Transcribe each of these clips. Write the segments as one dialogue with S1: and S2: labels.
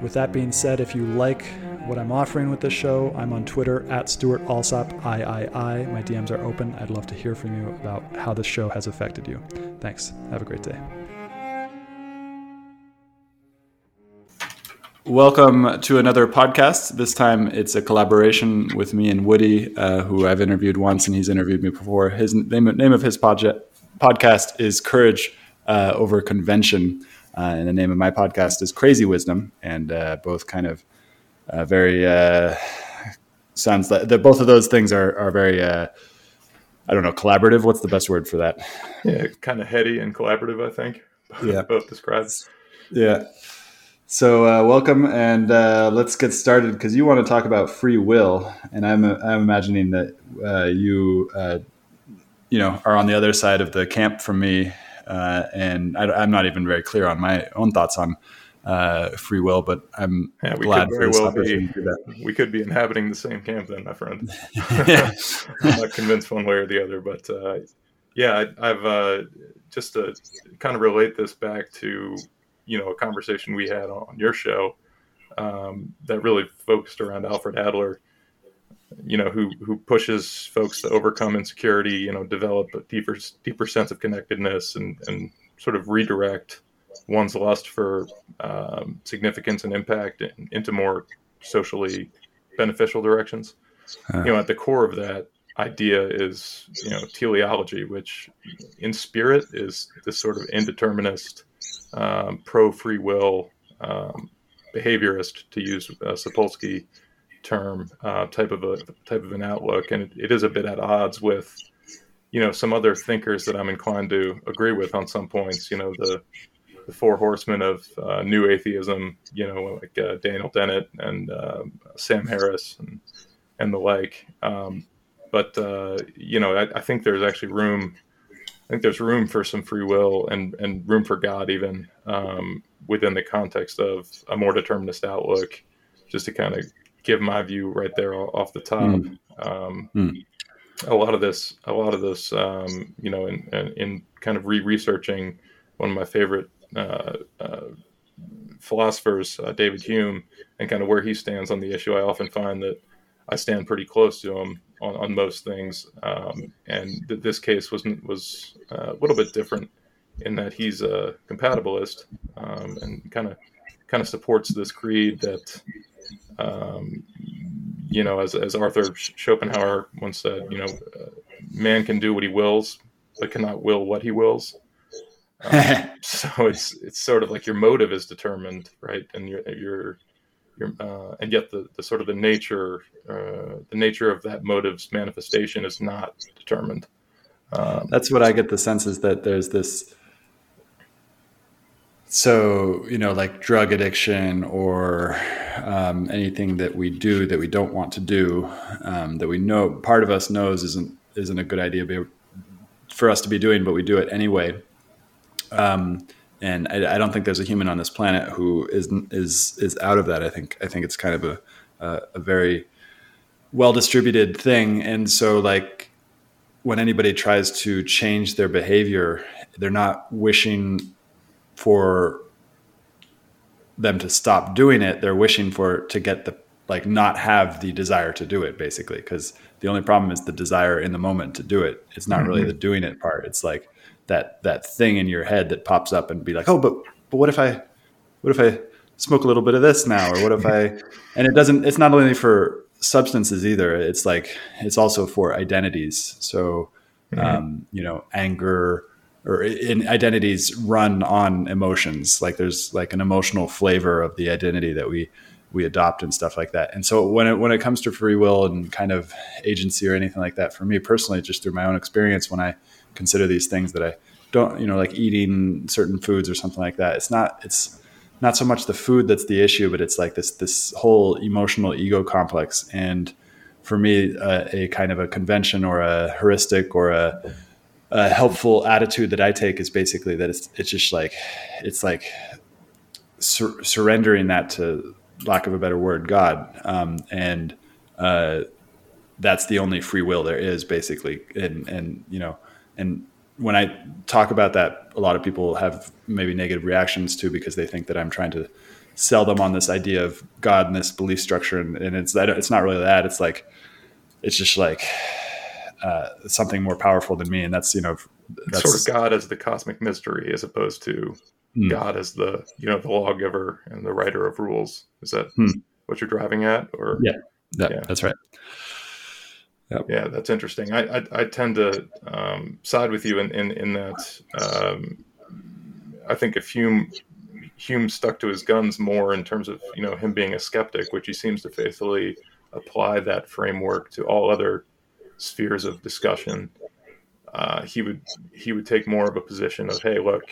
S1: with that being said, if you like what I'm offering with this show, I'm on Twitter at Stuart Alsop III. My DMs are open. I'd love to hear from you about how this show has affected you. Thanks. Have a great day. Welcome to another podcast. This time it's a collaboration with me and Woody, uh, who I've interviewed once and he's interviewed me before. His name, name of his podje- podcast is Courage uh, Over Convention. Uh, and the name of my podcast is Crazy Wisdom, and uh, both kind of uh, very uh, sounds like the, both of those things are are very uh, I don't know collaborative. What's the best word for that?
S2: Yeah, kind of heady and collaborative. I think.
S1: Yeah,
S2: both describes.
S1: Yeah. So uh, welcome, and let's get started because you want to talk about free will, and I'm I'm imagining that you you know are on the other side of the camp from me uh, and I, am not even very clear on my own thoughts on uh, free will, but I'm yeah, we glad
S2: could very well be, We could be inhabiting the same camp then, my friend. I'm not convinced one way or the other, but uh, yeah, I, have uh, just to kind of relate this back to you know a conversation we had on your show um, that really focused around Alfred Adler you know who who pushes folks to overcome insecurity you know develop a deeper deeper sense of connectedness and and sort of redirect one's lust for um, significance and impact into more socially beneficial directions uh. you know at the core of that idea is you know teleology which in spirit is this sort of indeterminist um, pro free will um, behaviorist to use uh, sapolsky term uh, type of a type of an outlook, and it, it is a bit at odds with you know some other thinkers that I'm inclined to agree with on some points. You know the the four horsemen of uh, new atheism, you know, like uh, Daniel Dennett and uh, Sam Harris and and the like. Um, but uh, you know, I, I, think there's actually room. I think there's room for some free will and and room for God even um, within the context of a more determinist outlook, just to kind of give my view right there off the top. Mm. Um, mm. A lot of this, a lot of this, um, you know, in, in kind of re-researching one of my favorite uh, uh, philosophers, uh, David Hume, and kind of where he stands on the issue. I often find that I stand pretty close to him on, on most things, um, and th- this case was was uh, a little bit different in that he's a compatibilist um, and kind of kind of supports this creed that um, you know, as, as Arthur Schopenhauer once said, you know, uh, man can do what he wills, but cannot will what he wills. Um, so it's it's sort of like your motive is determined, right? And your your your uh, and yet the, the sort of the nature uh, the nature of that motive's manifestation is not determined.
S1: Um, That's what I get the sense is that there's this so you know like drug addiction or um, anything that we do that we don't want to do um, that we know part of us knows isn't isn't a good idea for us to be doing but we do it anyway. Um, and I, I, don't think there's a human on this planet who is is is out of that. I think i think it's kind of a a, a very well distributed thing. And so like when anybody tries to change their behavior they're not wishing for them to stop doing it they're wishing for to get the like not have the desire to do it basically because the only problem is the desire in the moment to do it it's not mm-hmm. really the doing it part it's like that that thing in your head that pops up and be like oh but but what if i what if i smoke a little bit of this now or what if i and it doesn't it's not only for substances either. It's like it's also for identities. So mm-hmm. um, you know, anger or in identities run on emotions. Like there's like an emotional flavor of the identity that we we adopt and stuff like that. And so when it when it comes to free will and kind of agency or anything like that, for me personally, just through my own experience, when I consider these things that I don't, you know, like eating certain foods or something like that, it's not it's not so much the food that's the issue, but it's like this this whole emotional ego complex. And for me, uh, a kind of a convention or a heuristic or a, a helpful attitude that I take is basically that it's it's just like it's like sur- surrendering that to lack of a better word, God, um, and uh, that's the only free will there is, basically. And and you know, and when I talk about that, a lot of people have maybe negative reactions to because they think that I'm trying to sell them on this idea of God and this belief structure, and, and it's it's not really that. It's like it's just like uh, something more powerful than me, and that's you know that's
S2: sort of God as the cosmic mystery, as opposed to mm. God as the you know the lawgiver and the writer of rules. Is that mm. what you're driving at? Or
S1: yeah, that, yeah. that's right.
S2: Yep. Yeah, that's interesting. I, I, I tend to um, side with you in in, in that. Um, I think if Hume Hume stuck to his guns more in terms of you know him being a skeptic, which he seems to faithfully apply that framework to all other spheres of discussion. Uh, he would he would take more of a position of hey look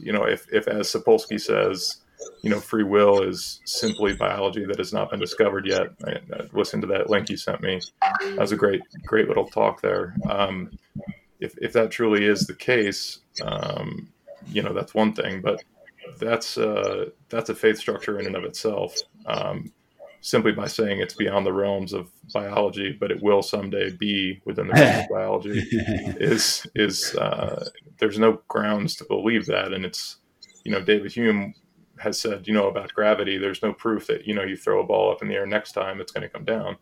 S2: you know, if, if as Sapolsky says, you know, free will is simply biology that has not been discovered yet. I, I listened to that link you sent me. That was a great, great little talk there. Um, if, if that truly is the case, um, you know, that's one thing, but that's, uh, that's a faith structure in and of itself. Um, simply by saying it's beyond the realms of biology, but it will someday be within the realms of biology, is is uh, there's no grounds to believe that, and it's you know David Hume has said you know about gravity. There's no proof that you know you throw a ball up in the air next time it's going to come down,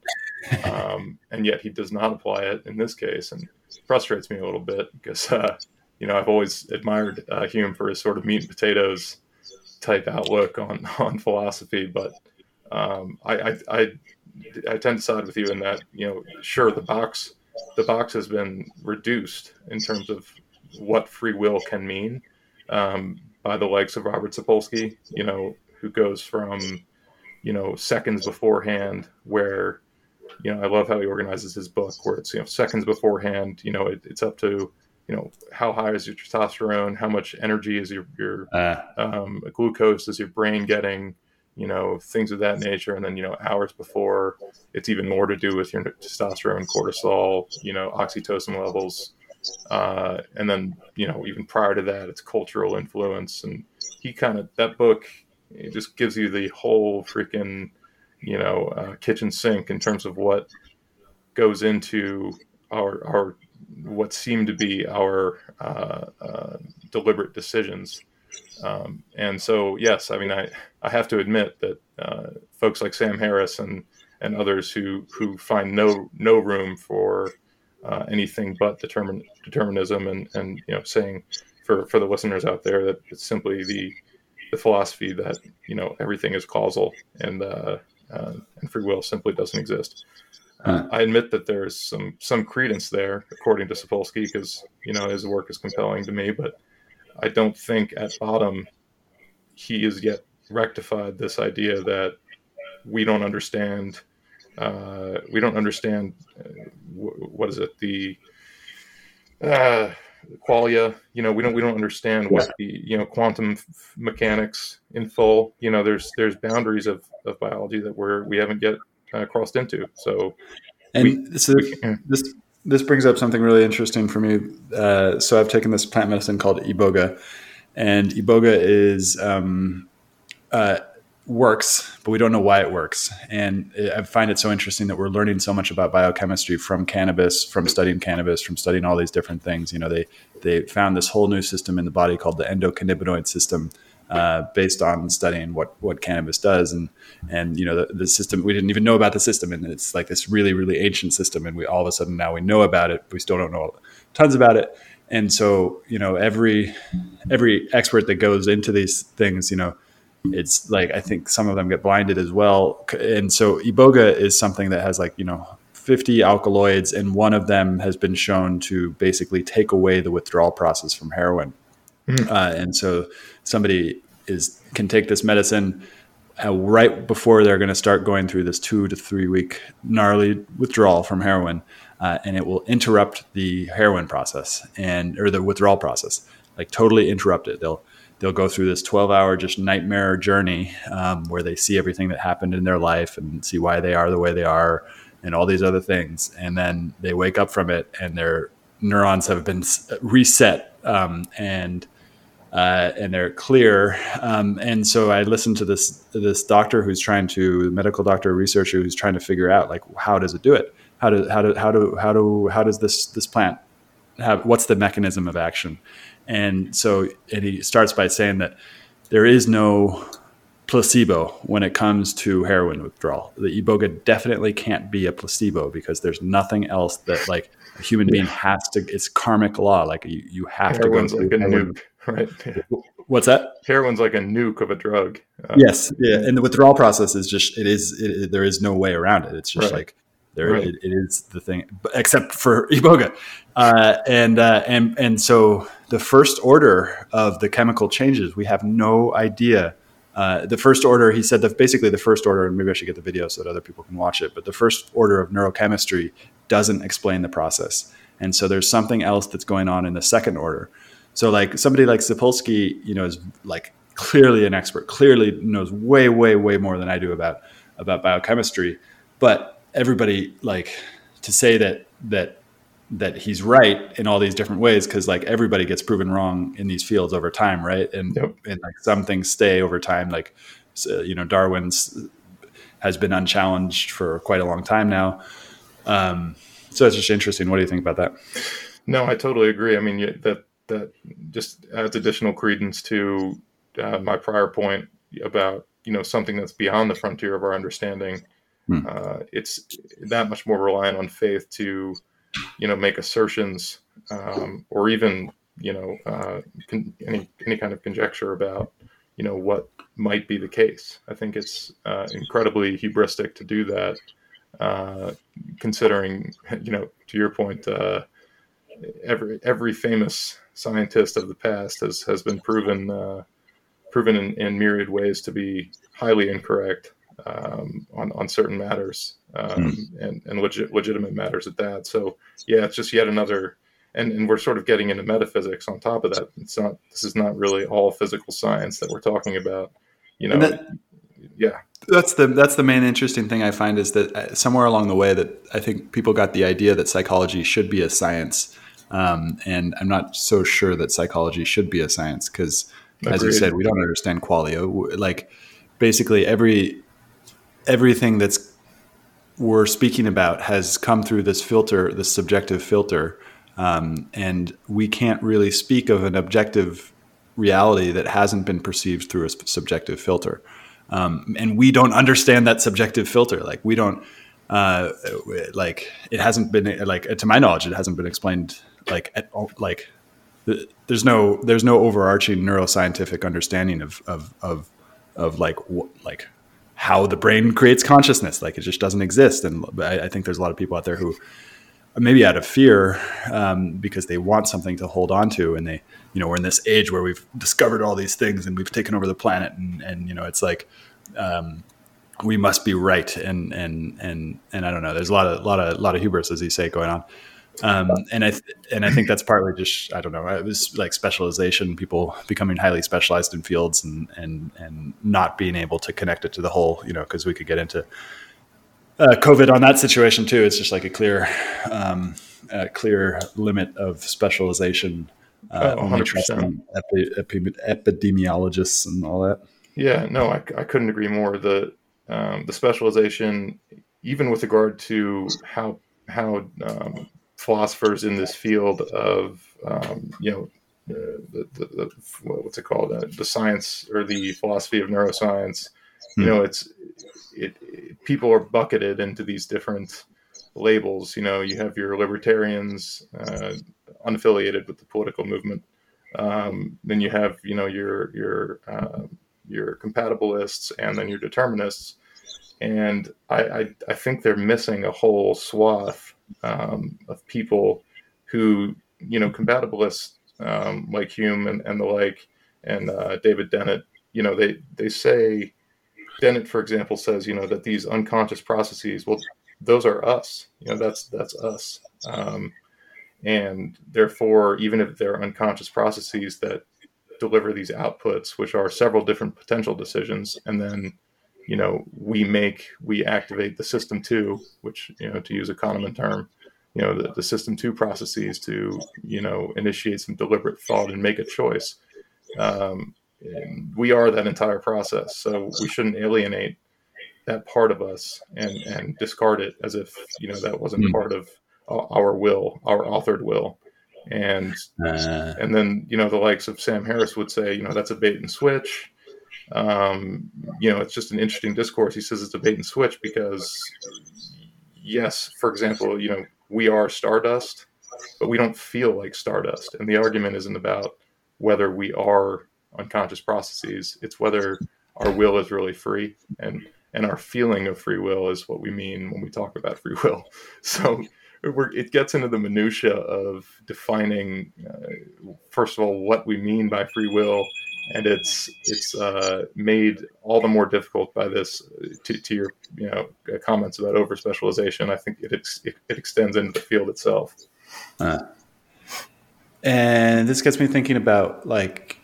S2: um, and yet he does not apply it in this case, and frustrates me a little bit because uh, you know I've always admired uh, Hume for his sort of meat and potatoes type outlook on on philosophy, but um, I, I, I, I tend to side with you in that you know sure the box the box has been reduced in terms of what free will can mean um, by the likes of Robert Sapolsky, you know, who goes from you know seconds beforehand where you know I love how he organizes his book where it's you know seconds beforehand you know it, it's up to you know how high is your testosterone how much energy is your your uh. um, glucose is your brain getting you know, things of that nature. And then, you know, hours before, it's even more to do with your testosterone, cortisol, you know, oxytocin levels. Uh, and then, you know, even prior to that, it's cultural influence. And he kind of, that book, it just gives you the whole freaking, you know, uh, kitchen sink in terms of what goes into our, our, what seem to be our uh, uh deliberate decisions um, and so, yes, I mean, I, I have to admit that uh, folks like Sam Harris and, and others who, who find no no room for uh, anything but determin, determinism and, and you know saying for, for the listeners out there that it's simply the the philosophy that you know everything is causal and uh, uh and free will simply doesn't exist. Uh, I admit that there's some some credence there, according to Sapolsky, because you know his work is compelling to me, but I don't think at bottom he has yet rectified this idea that we don't understand. Uh, we don't understand uh, what is it the uh, qualia. You know, we don't we don't understand what the you know quantum f- mechanics in full. You know, there's there's boundaries of, of biology that we're we haven't yet uh, crossed into. So,
S1: and we, so we, this this brings up something really interesting for me. Uh, so I've taken this plant medicine called iboga, and iboga is um, uh, works, but we don't know why it works. And I find it so interesting that we're learning so much about biochemistry from cannabis, from studying cannabis, from studying all these different things. You know, they they found this whole new system in the body called the endocannabinoid system uh, based on studying what what cannabis does. And and you know the, the, system we didn't even know about the system. And it's like this really really ancient system. And we all of a sudden now we know about it. We still don't know tons about it. And so you know every every expert that goes into these things you know it's like I think some of them get blinded as well. And so iboga is something that has like you know 50 alkaloids, and one of them has been shown to basically take away the withdrawal process from heroin. Mm. Uh, and so somebody is can take this medicine uh, right before they're going to start going through this two to three week gnarly withdrawal from heroin, uh, and it will interrupt the heroin process and or the withdrawal process, like totally interrupt it. They'll they'll go through this 12 hour just nightmare journey um, where they see everything that happened in their life and see why they are the way they are and all these other things and then they wake up from it and their neurons have been reset um, and uh, and they're clear. Um, and so I listened to this this doctor who's trying to medical doctor researcher who's trying to figure out like how does it do it? How do how do how do how do how does this this plant have what's the mechanism of action? And so and he starts by saying that there is no placebo when it comes to heroin withdrawal. The iboga definitely can't be a placebo because there's nothing else that like a human being has to. It's karmic law. Like you, you have
S2: Heroin's
S1: to
S2: go. Like a nuke. Right?
S1: What's that?
S2: Heroin's like a nuke of a drug.
S1: Um, yes, yeah, and the withdrawal process is just it is it, it, there is no way around it. It's just right. like there right. it, it is the thing, except for iboga, uh, and uh, and and so the first order of the chemical changes we have no idea. Uh, the first order, he said that basically the first order, and maybe I should get the video so that other people can watch it. But the first order of neurochemistry doesn't explain the process, and so there's something else that's going on in the second order. So like somebody like Sapolsky, you know, is like clearly an expert, clearly knows way, way, way more than I do about about biochemistry. But everybody like to say that that that he's right in all these different ways because like everybody gets proven wrong in these fields over time, right? And yep. and like some things stay over time, like uh, you know Darwin's has been unchallenged for quite a long time now. Um, so it's just interesting. What do you think about that?
S2: No, I totally agree. I mean, that that just adds additional credence to uh, my prior point about you know something that's beyond the frontier of our understanding. Hmm. Uh, it's that much more reliant on faith to you know make assertions um, or even you know uh, con- any any kind of conjecture about you know what might be the case. I think it's uh, incredibly hubristic to do that, uh, considering you know to your point uh, every every famous scientist of the past has has been proven uh, proven in, in, myriad ways to be highly incorrect um, on on certain matters um, mm. and and legit, legitimate matters at that. So yeah, it's just yet another. And, and we're sort of getting into metaphysics on top of that. It's not. This is not really all physical science that we're talking about. You know. That, yeah
S1: that's the that's the main interesting thing I find is that uh, somewhere along the way that I think people got the idea that psychology should be a science um, and I'm not so sure that psychology should be a science because, as you said, we don't understand qualia. Like basically every everything that's we're speaking about has come through this filter, this subjective filter, um, and we can't really speak of an objective reality that hasn't been perceived through a subjective filter. Um, and we don't understand that subjective filter. Like we don't, uh, like it hasn't been like to my knowledge, it hasn't been explained like at, like there's no there's no overarching neuroscientific understanding of of of, of like like how the brain creates consciousness. Like it just doesn't exist. And I, I think there's a lot of people out there who maybe out of fear um, because they want something to hold on to and they you know we're in this age where we've discovered all these things and we've taken over the planet and and you know it's like um, we must be right. And and and and I don't know. There's a lot of lot of lot of hubris as you say going on um, and I th- and I think that's partly just I don't know it was like specialization, people becoming highly specialized in fields and and and not being able to connect it to the whole, you know, because we could get into uh, COVID on that situation too. It's just like a clear um, a clear limit of specialization. Uh, oh, epi- epi- epidemiologists and all that.
S2: Yeah, no, I, I couldn't agree more. The um, the specialization, even with regard to how how um, philosophers in this field of um, you know uh, the, the, the, what's it called? Uh, the science or the philosophy of neuroscience. You know it's it, it, people are bucketed into these different labels. You know you have your libertarians uh, unaffiliated with the political movement. Um, then you have you know your your uh, your compatibilists and then your determinists. And I, I, I think they're missing a whole swath um, of people who you know compatibilists um, like Hume and, and the like and uh, David Dennett you know they they say Dennett for example says you know that these unconscious processes well those are us you know that's that's us. Um, and therefore even if they're unconscious processes that deliver these outputs which are several different potential decisions and then you know we make we activate the system two which you know to use a Kahneman term you know the, the system two processes to you know initiate some deliberate thought and make a choice um, we are that entire process so we shouldn't alienate that part of us and and discard it as if you know that wasn't mm. part of our will our authored will and uh. and then you know the likes of sam harris would say you know that's a bait and switch um, you know, it's just an interesting discourse. He says it's a bait and switch because, yes, for example, you know, we are stardust, but we don't feel like stardust. And the argument isn't about whether we are unconscious processes; it's whether our will is really free, and and our feeling of free will is what we mean when we talk about free will. So. it gets into the minutia of defining, uh, first of all, what we mean by free will, and it's it's uh, made all the more difficult by this. To, to your you know comments about over specialization, I think it, ex- it, extends into the field itself. Uh,
S1: and this gets me thinking about like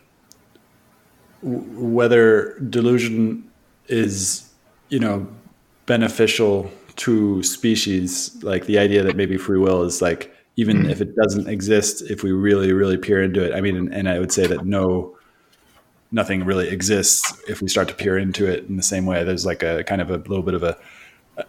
S1: w- whether delusion is you know beneficial to species, like the idea that maybe free will is like even mm-hmm. if it doesn't exist, if we really really peer into it. I mean, and, and I would say that no nothing really exists if we start to peer into it in the same way. There's like a kind of a little bit of a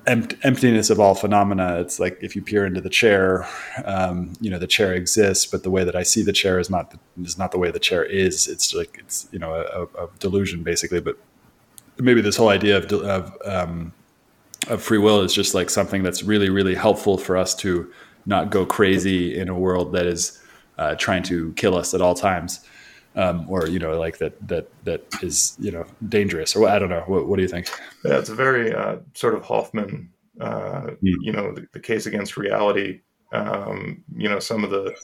S1: emptiness of all phenomena. It's like if you peer into the chair, um, you know, the chair exists, but the way that I see the chair is not the, is not the way the chair is. It's like it's you know a, a delusion basically. But maybe this whole idea of of, um, of free will is just like something that's really really helpful for us to not go crazy in a world that is uh, trying to kill us at all times um, or you know like that that that is you know dangerous or I don't know. What, what do you think?
S2: Yeah it's a very uh, sort of Hoffman uh, mm. you know the, the, case against reality. Um, you know some of the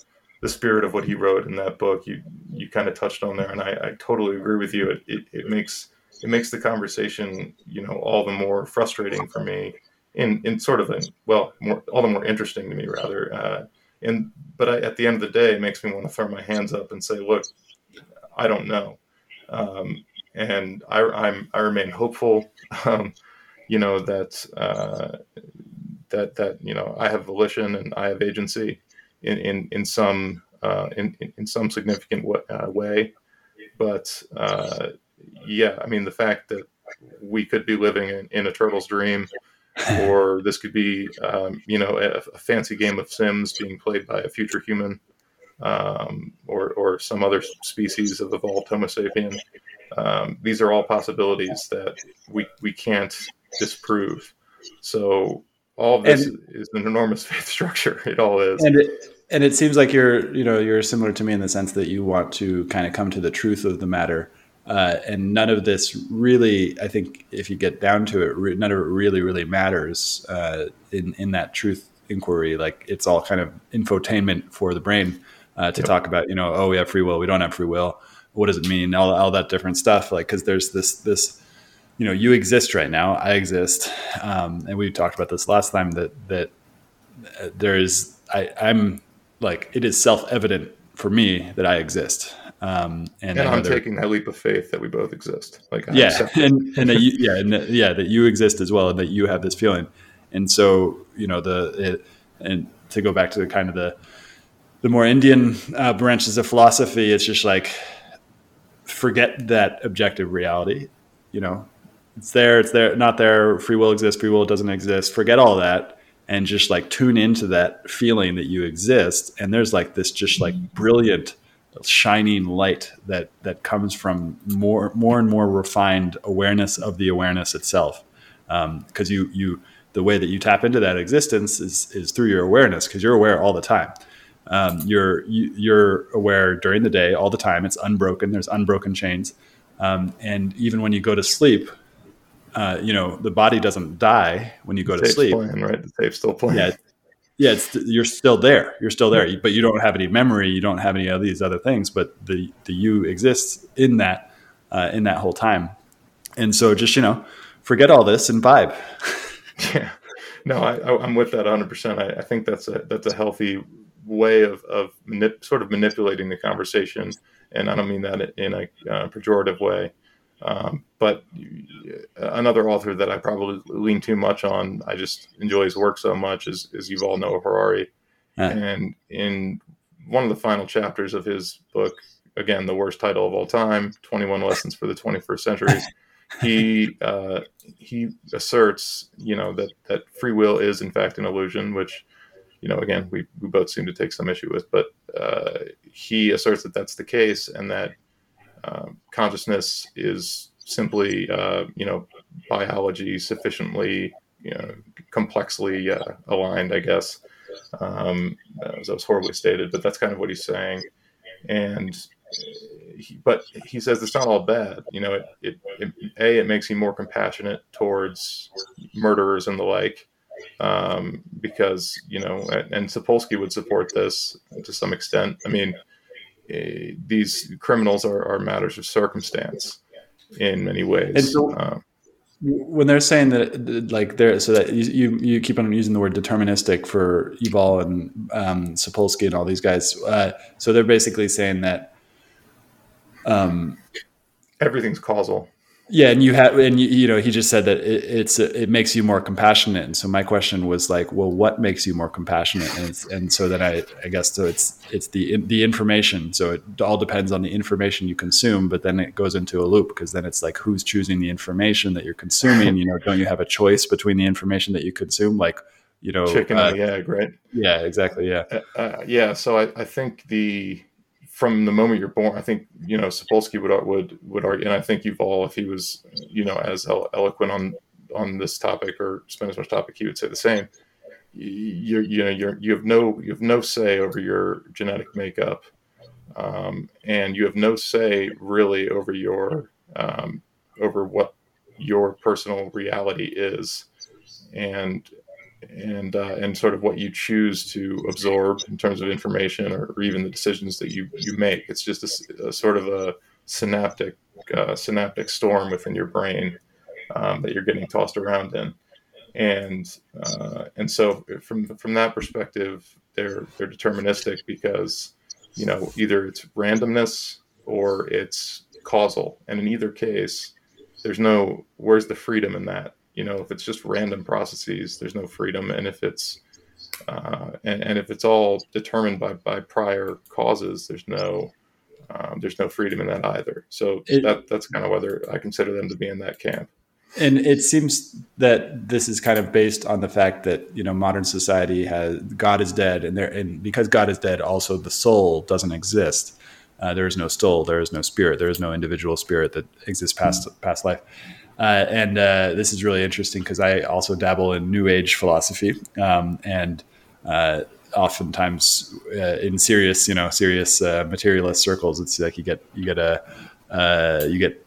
S2: the spirit of what he wrote in that book you you kind of touched on there and I, I totally agree with you. It, it, it makes it makes the conversation you know all the more frustrating for me in in sort of a well more all the more interesting to me rather uh, and but I, at the end of the day it makes me want to throw my hands up and say look I don't know. Um, and I, I'm, I remain hopeful, um, you know, that, uh, that, that, you know, I have volition and I have agency in, in, in some, uh, in, in some significant w- uh, way. But, uh, yeah, I mean, the fact that we could be living in, in a turtle's dream, or this could be, um, you know, a, a, fancy game of Sims being played by a future human um, or, or some other species of evolved Homo sapien. Um, these are all possibilities that we, we can't disprove. So all of this and, is an enormous faith structure. It all is.
S1: And it, and it seems like you're, you know, you're similar to me in the sense that you want to kind of come to the truth of the matter. Uh, and none of this really, I think, if you get down to it, re- none of it really, really matters uh, in in that truth inquiry. Like it's all kind of infotainment for the brain uh, to yep. talk about, you know, oh, we have free will, we don't have free will. What does it mean? All, all that different stuff. Like, because there's this this, you know, you exist right now, I exist, um, and we talked about this last time that that uh, there is I, I'm like it is self evident for me that I exist. Um,
S2: and, and I'm taking that leap of faith that we both exist. Like,
S1: I'm yeah, and, and that you, yeah, and that, yeah, that you exist as well, and that you have this feeling. And so, you know, the it, and to go back to the kind of the the more Indian uh, branches of philosophy, it's just like forget that objective reality. You know, it's there, it's there, not there. Free will exists, free will doesn't exist. Forget all that and just like tune into that feeling that you exist. And there's like this just like brilliant shining light that that comes from more more and more refined awareness of the awareness itself. Because um, you you the way that you tap into that existence is is through your awareness because you're aware all the time. Um, you're you, are you are aware during the day all the time. It's unbroken. There's unbroken chains. Um, and even when you go to sleep, uh, you know the body doesn't die when you go to sleep.
S2: playing, right? The tape's still playing.
S1: Yeah, yeah, it's, you're still there. You're still there, but you don't have any memory. You don't have any of these other things. But the the you exists in that uh, in that whole time. And so just you know, forget all this and vibe.
S2: Yeah, no, I, I, I'm with that 100. percent I, I think that's a that's a healthy way of of manip- sort of manipulating the conversation, and I don't mean that in a uh, pejorative way. Um, but another author that I probably lean too much on, I just enjoy his work so much, is, is Yuval Noah Harari.
S1: Yeah.
S2: And in one of the final chapters of his book, again, the worst title of all time, 21 Lessons for the 21st Century, he uh, he asserts, you know, that, that free will is in fact an illusion, which, you know, again, we, we both seem to take some issue with, but uh, he asserts that that's the case and that uh, consciousness is simply, uh, you know, biology sufficiently, you know, complexly uh, aligned, I guess. Um, as that was horribly stated, but that's kind of what he's saying. And he, but he says it's not all bad. You know, it, it, it a it makes you more compassionate towards murderers and the like, um, because you know, and, Sapolsky would support this to some extent. I mean, eh, these criminals are, are matters of circumstance in many ways.
S1: And so-
S2: Um,
S1: when they're saying that like they're so that you, you you keep on using the word deterministic for Yuval and um, Sapolsky and all these guys, uh, so they're basically saying that um,
S2: everything's causal.
S1: Yeah, and you have and you, you know he just said that it, it's it makes you more compassionate, and so my question was like, well, what makes you more compassionate? And, it's, and so then I I guess so it's it's the the information, so it all depends on the information you consume, but then it goes into a loop because then it's like who's choosing the information that you're consuming? You know, don't you have a choice between the information that you consume? Like, you know,
S2: Chicken
S1: uh,
S2: and the egg, right?
S1: yeah, exactly, yeah,
S2: Uh, uh, yeah, so I, I think the from the moment you're born, I think you know Sapolsky would would would argue, and I think Yuval, if he was you know as eloquent on on this topic or spend as much topic, he would say the same. You you know you're you have no you have no say over your genetic makeup, um, and you have no say really over your um, over what your personal reality is, and and uh, and sort of what you choose to absorb in terms of information or, or even the decisions that you you make. It's just a sort of a synaptic uh, synaptic storm within your brain um, that you're getting tossed around in, and uh, and so from from that perspective, they're they're deterministic because you know either it's randomness or it's causal, and in either case, there's no where's the freedom in that you know if it's just random processes there's no freedom and if it's uh, and, and if it's all determined by by prior causes there's no um, there's no freedom in that either so
S1: It-
S2: that that's kind of whether i consider them to be in that camp
S1: and it seems that this is kind of based on the fact that you know modern society has God is dead, and there and because God is dead, also the soul doesn't exist. Uh, there is no soul, there is no spirit, there is no individual spirit that exists past past life. Uh, and uh, this is really interesting because I also dabble in New Age philosophy, um, and uh, oftentimes uh, in serious, you know, serious uh, materialist circles, it's like you get you get a uh, you get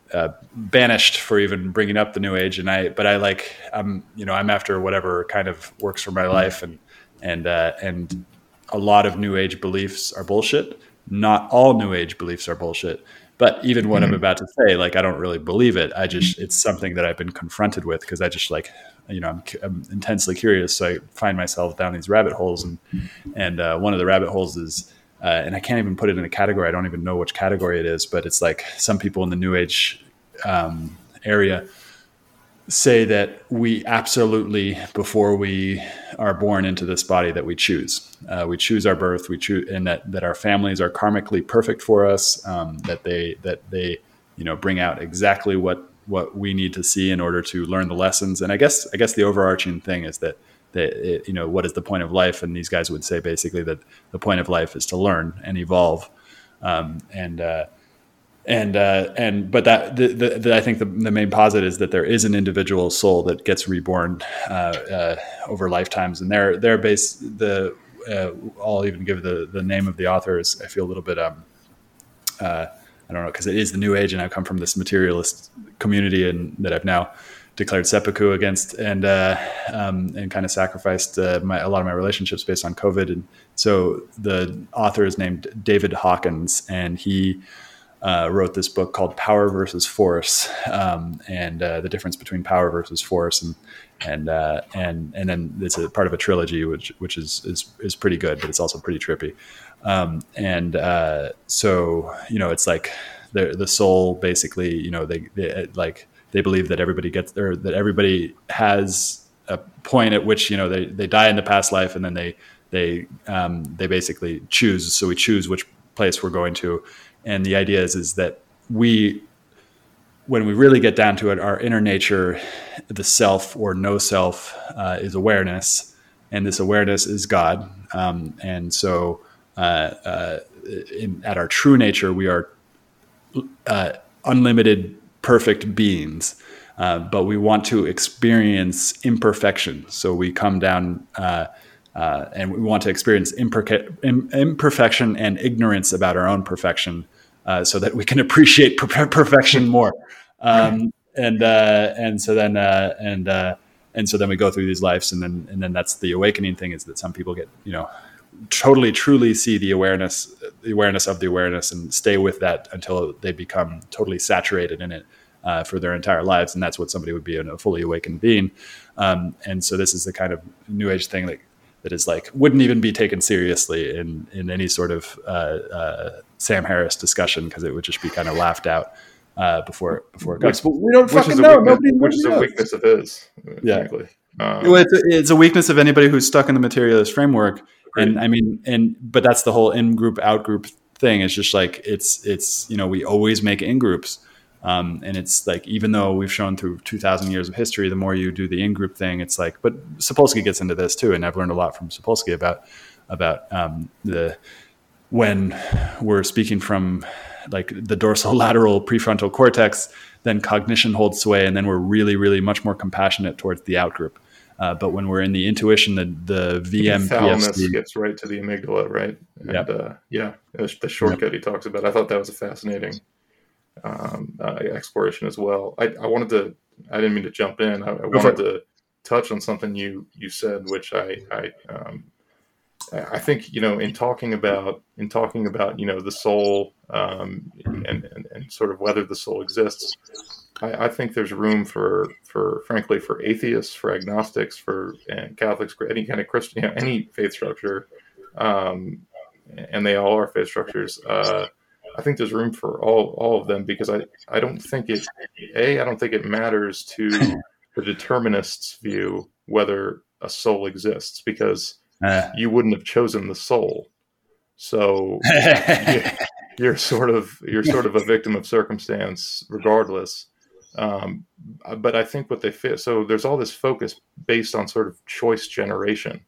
S1: banished for even bringing up the new age. And i but i like i'm you know i'm after whatever kind of works for my life. And and and a lot of new age beliefs are bullshit. Not all new age beliefs are bullshit but even what i'm about to say like i don't really believe it. I just it's something that i've been confronted with because i just like you know I'm, I'm intensely curious. So i find myself down these rabbit holes and and uh, one of the rabbit holes is uh, and I can't even put it in a category. I don't even know which category it is, but it's like some people in the new age um, area say that we absolutely, before we are born into this body, that we choose. Uh, we choose our birth. We choose, and that that our families are karmically perfect for us. Um, that they that they you know bring out exactly what what we need to see in order to learn the lessons. And I guess I guess the overarching thing is that that it, you know what is the point of life and these guys would say basically that the point of life is to learn and evolve um, and uh, and uh, and but that the, the, I think the, the main posit is that there is an individual soul that gets reborn uh, uh, over lifetimes and they're they're based the uh, I'll even give the the name of the author is I feel a little bit um, uh, I don't know because it is the new age, and I come from this materialist community, and that I've now declared seppuku against, and uh, um, and kind of sacrificed my, a lot of my relationships based on COVID. And so the author is named David Hawkins, and he uh, wrote this book called Power versus Force, um, and uh, the difference between power versus force, and and uh, and and then it's a part of a trilogy, which which is is is pretty good, but it's also pretty trippy. Um, and uh, so you know, it's like the the soul basically, you know, they, they like they believe that everybody gets or that everybody has a point at which you know they they die in the past life, and then they they um, they basically choose. So we choose which place we're going to and the idea is is that we when we really get down to it our inner nature the self or no self uh, is awareness. And this awareness is god. Um, and so uh, uh, in, at our true nature we are uh, unlimited perfect beings. Uh, but we want to experience imperfection. So we come down uh, and we want to experience imperfection and ignorance about our own perfection uh, so that we can appreciate per- perfection more. Um, and uh, and so then uh, and uh, and so then we go through these lives, and then and then that's the awakening thing is that some people get you know totally truly see the awareness the awareness of the awareness and stay with that until they become totally saturated in it uh, for their entire lives and that's what somebody would be in a fully awakened being um, and so this is the kind of new age thing that that is like wouldn't even be taken seriously in in any sort of uh, uh, Sam Harris discussion because it would just be kind of laughed out uh, before before it
S2: goes. Which, we don't fucking know. Weakness, Nobody which is a weakness of his.
S1: Yeah, um, it's, a, it's, a, weakness of anybody who's stuck in the materialist framework. Great. And I mean, and but that's the whole in group out group thing. It's just like it's it's you know we always make in groups. Um, and it's like even though we've shown through 2,000 years of history, the more you do the in-group thing, it's like. But Sapolsky gets into this too, and I've learned a lot from Sapolsky about about um, the when we're speaking from like the dorsal lateral prefrontal cortex, then cognition holds sway, and then we're really, really much more compassionate towards the outgroup. Uh, but when we're in the intuition, the the VM
S2: gets right to the amygdala, right? And yep. uh, yeah, the shortcut yep. he talks about. I thought that was a fascinating um, uh, exploration as well. I, I, wanted to. I didn't mean to jump in. I, I wanted to touch on something you you said, which I I um, I think you know in talking about in talking about you know the soul um, and, and, and sort of whether the soul exists. I, I, think there's room for for frankly for atheists, for agnostics, for and Catholics, for any kind of Christian, you know, any faith structure, um, and they all are faith structures. Uh, I think there's room for all all of them because I I don't think it a I don't think it matters to the determinist's view whether a soul exists because uh, you wouldn't have chosen the soul. So you're sort of you're sort of a victim of circumstance, regardless. Um, but I think what they fit. So there's all this focus based on sort of choice generation.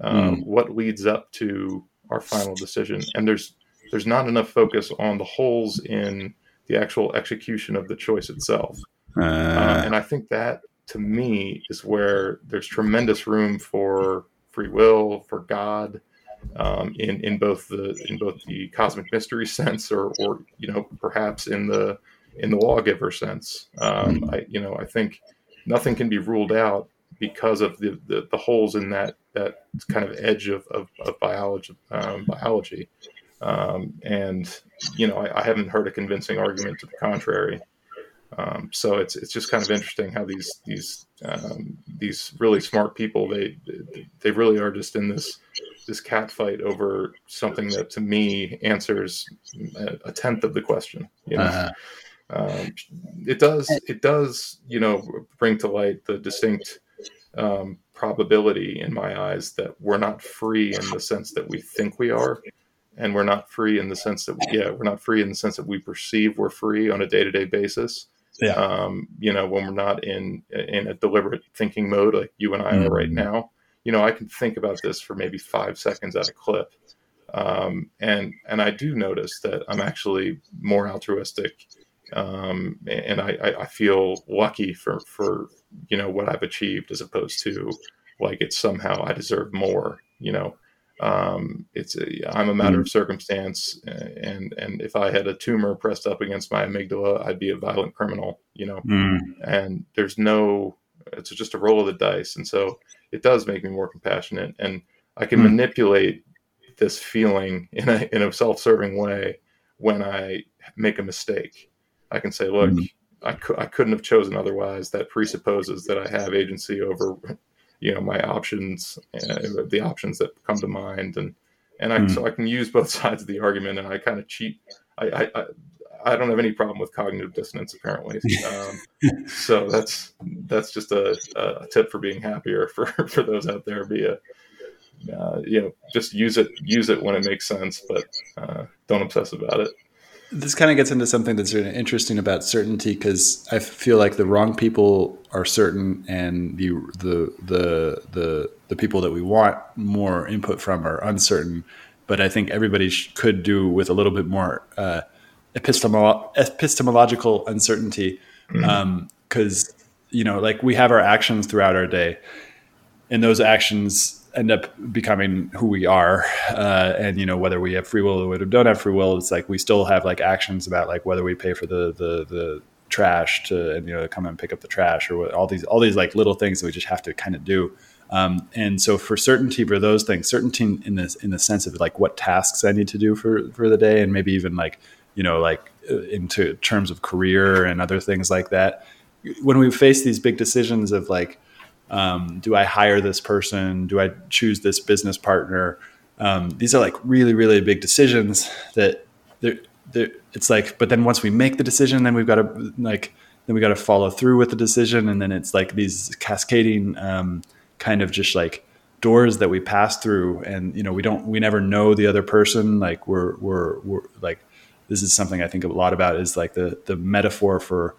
S2: Um, mm. What leads up to our final decision, and there's there's not enough focus on the holes in the actual execution of the choice itself. Uh, uh, and I think that to me is where there's tremendous room for free will, for God, um, in in both the in both the cosmic mystery sense, or or you know perhaps in the in the lawgiver sense. Um, hmm. I you know I think nothing can be ruled out because of the, the, the holes in that that kind of edge of, of, of biology um, biology. Um, and you know I, I, haven't heard a convincing argument to the contrary. Um, so it's it's just kind of interesting how these these um, these really smart people they they really are just in this this cat fight over something that to me answers a tenth of the question. You know, uh-huh. um, it does it does you know bring to light the distinct um, probability in my eyes that we're not free in the sense that we think we are and we're not free in the sense that we, yeah we're not free in the sense that we perceive we're free on a day-to-day basis yeah. Um, you know, when we're not in in a deliberate thinking mode like you and I mm-hmm. are right mm-hmm. now. You know, I can think about this for maybe five seconds at a clip, um, and and I do notice that I'm actually more altruistic, um, and I, I feel lucky for for you know what I've achieved as opposed to like it's somehow I deserve more. You know, Um, it's a, I'm a matter mm. of circumstance, and and if I had a tumor pressed up against my amygdala, I'd be a violent criminal, you know. Mm. And there's no, it's just a roll of the dice, and so it does make me more compassionate, and I can mm. manipulate this feeling in a in a self-serving way when I make a mistake. I can say, look, mm. I, cu- I couldn't have chosen otherwise. That presupposes that I have agency over you know my options uh, the options that come to mind. And and I, mm. so I can use both sides of the argument and I kind of cheat. I, I I don't have any problem with cognitive dissonance apparently. Um, so that's that's just a, a, tip for being happier for for those out there. Be a uh, you know just use it use it when it makes sense but uh, don't obsess about it
S1: this kind of gets into something that's really interesting about certainty because I feel like the wrong people are certain, and the the the the the people that we want more input from are uncertain. But I think everybody sh- could do with a little bit more uh, epistemolo- epistemological uncertainty, because mm-hmm. um, you know, like we have our actions throughout our day, and those actions end up becoming who we are uh, and you know whether we have free will or we don't have free will it's like we still have like actions about like whether we pay for the the the trash to and you know come and pick up the trash or what, all these all these like little things that we just have to kind of do. Um, and so for certainty for those things certainty in this in the sense of like what tasks i need to do for for the day and maybe even like you know like uh, into terms of career and other things like that. When we face these big decisions of like um, do I hire this person? Do I choose this business partner? Um, these are like really, really big decisions that they're, they're, it's like, but then once we make the decision, then we've got to like, then we got to follow through with the decision. And then it's like these cascading um, kind of just like doors that we pass through. And, you know, we don't, we never know the other person. Like we're, we're, we're like, this is something I think a lot about is like the, the metaphor for,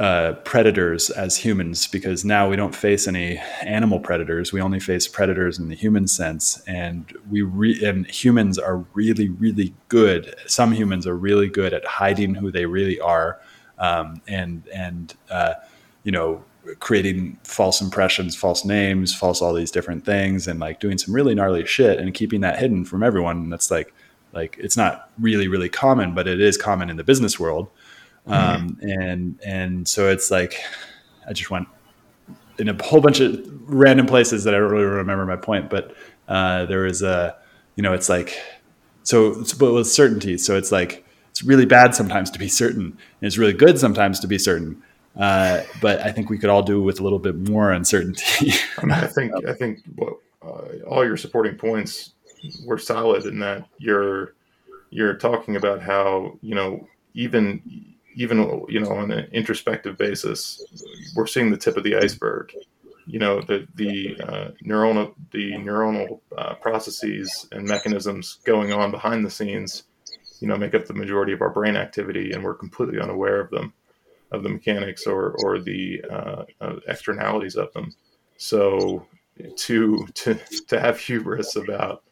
S1: uh, predators as humans because now we don't face any animal predators. We only face predators in the human sense, and we re- and humans are really, really good. Some humans are really good at hiding who they really are, um, and and uh, you know creating false impressions, false names, false all these different things, and like doing some really gnarly shit and keeping that hidden from everyone. That's like like it's not really really common, but it is common in the business world. Mm-hmm. And and so it's like I just went in a whole bunch of random places that I don't really remember my point, but uh, there was a you know it's like so but with certainty. So it's like it's really bad sometimes to be certain, and it's really good sometimes to be certain. Uh, but I think we could all do with a little bit more uncertainty.
S2: I, mean, I think I think what, uh, all your supporting points were solid in that you're you're talking about how you know even even you know on an introspective basis, we're seeing the tip of the iceberg. You know the the uh, neuronal the neuronal uh, processes and mechanisms going on behind the scenes, you know, make up the majority of our brain activity, and we're completely unaware of them, of the mechanics or or the uh, externalities of them. So to to to have hubris about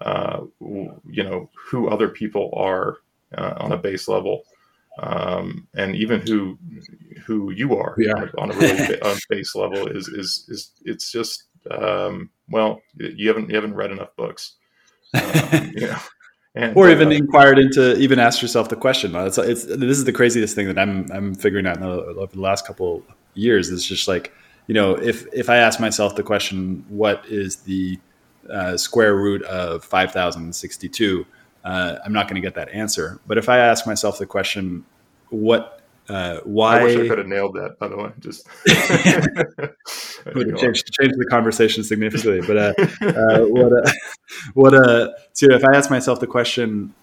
S2: uh, you know who other people are uh, on a base level um, and even who who you are yeah. on a really on base level is is is it's just um, well you haven't you haven't read enough books. Um, you know
S1: and, or even uh, inquired into even ask yourself the question it's, it's, this is the craziest thing that i'm i'm figuring out over the last couple years is just like you know if if i ask myself the question what is the uh, square root of 5062 uh, I'm not going to get that answer. But if I ask myself the question, what, uh, why?
S2: I wish I could have nailed that. By the way, just
S1: would change, change the conversation significantly. But uh, uh what, uh, what? Uh, so if I ask myself the question,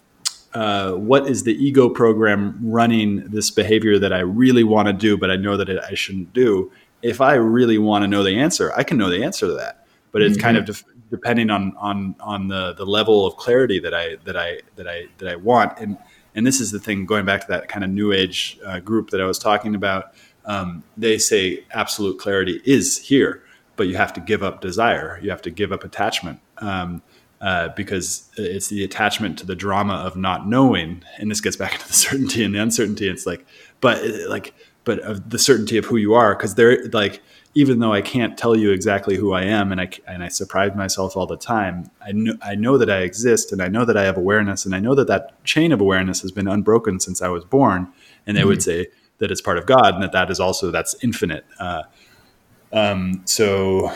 S1: uh, what is the ego program running this behavior that I really want to do, but I know that it, I shouldn't do? If I really want to know the answer, I can know the answer to that. But it's mm-hmm. kind of def- depending on on on the the level of clarity that I that I that I that I want. And and this is the thing going back to that kind of new age uh, group that I was talking about. Um, they say absolute clarity is here, but you have to give up desire. You have to give up attachment. Um, uh, because it's the attachment to the drama of not knowing, and this gets back into the certainty and the uncertainty. It's like, but like but of the certainty of who you are because they're like even though I can't tell you exactly who I am and I and I surprise myself all the time I know I know that I exist and I know that I have awareness and I know that that chain of awareness has been unbroken since I was born and they mm-hmm. would say that it's part of God and that that is also that's infinite uh, um, so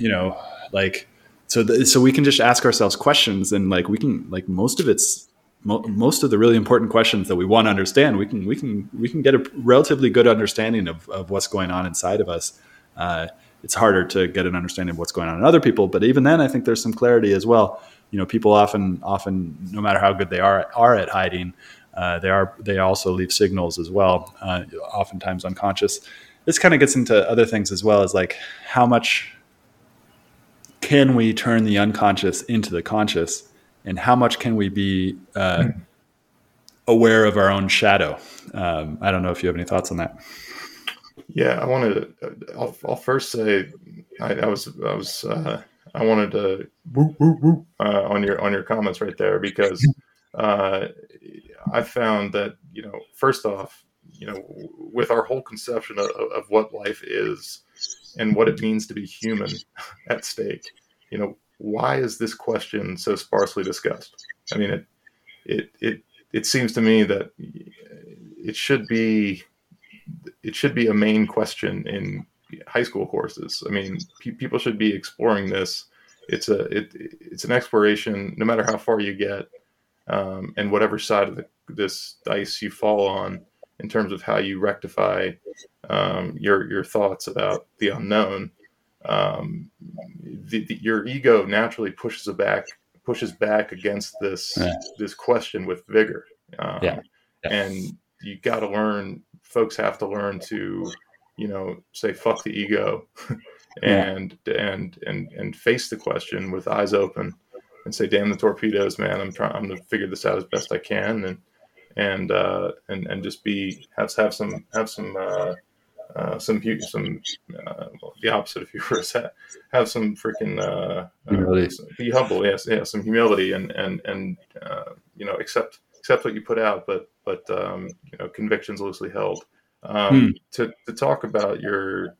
S1: you know like so the, so we can just ask ourselves questions and like we can like most of it's mo- most of the really important questions that we want to understand, we can we can we can get a relatively good understanding of, of what's going on inside of us. Uh, it's harder to get an understanding of what's going on in other people, but even then, I think there's some clarity as well. You know, people often often no matter how good they are are at hiding, uh, they are they also leave signals as well, uh, oftentimes unconscious. This kind of gets into other things as well as like how much can we turn the unconscious into the conscious and how much can we be uh, aware of our own shadow? Um, I don't know if you have any thoughts on that.
S2: Yeah, I wanted to. I'll, I'll first say I, I, was I was uh, I wanted to woo, woo, woo, uh, on your on your comments right there because uh, I found that you know first off you know with our whole conception of, of what life is and what it means to be human at stake you know why is this question so sparsely discussed? I mean, it it it it seems to me that it should be it should be a main question in high school courses. I mean, pe- people should be exploring this. It's a it it's an exploration, no matter how far you get, um, and whatever side of the, this dice you fall on, in terms of how you rectify um, your your thoughts about the unknown um, the, the, your ego naturally pushes back pushes back against this yeah. this question with vigor. Um, yeah. yeah. and you got to learn. Folks have to learn to, you know, say fuck the ego, and yeah. and and and face the question with eyes open, and say, "Damn the torpedoes, man! I'm trying. I'm gonna figure this out as best I can." and and uh, and and just be have have some have some uh, uh, some some uh, well, the opposite of hubris. Have some freaking uh, uh, humility. be humble yes yeah some humility and and and uh, you know accept accept what you put out but but um, you know convictions loosely held. Um, hmm. to to talk about your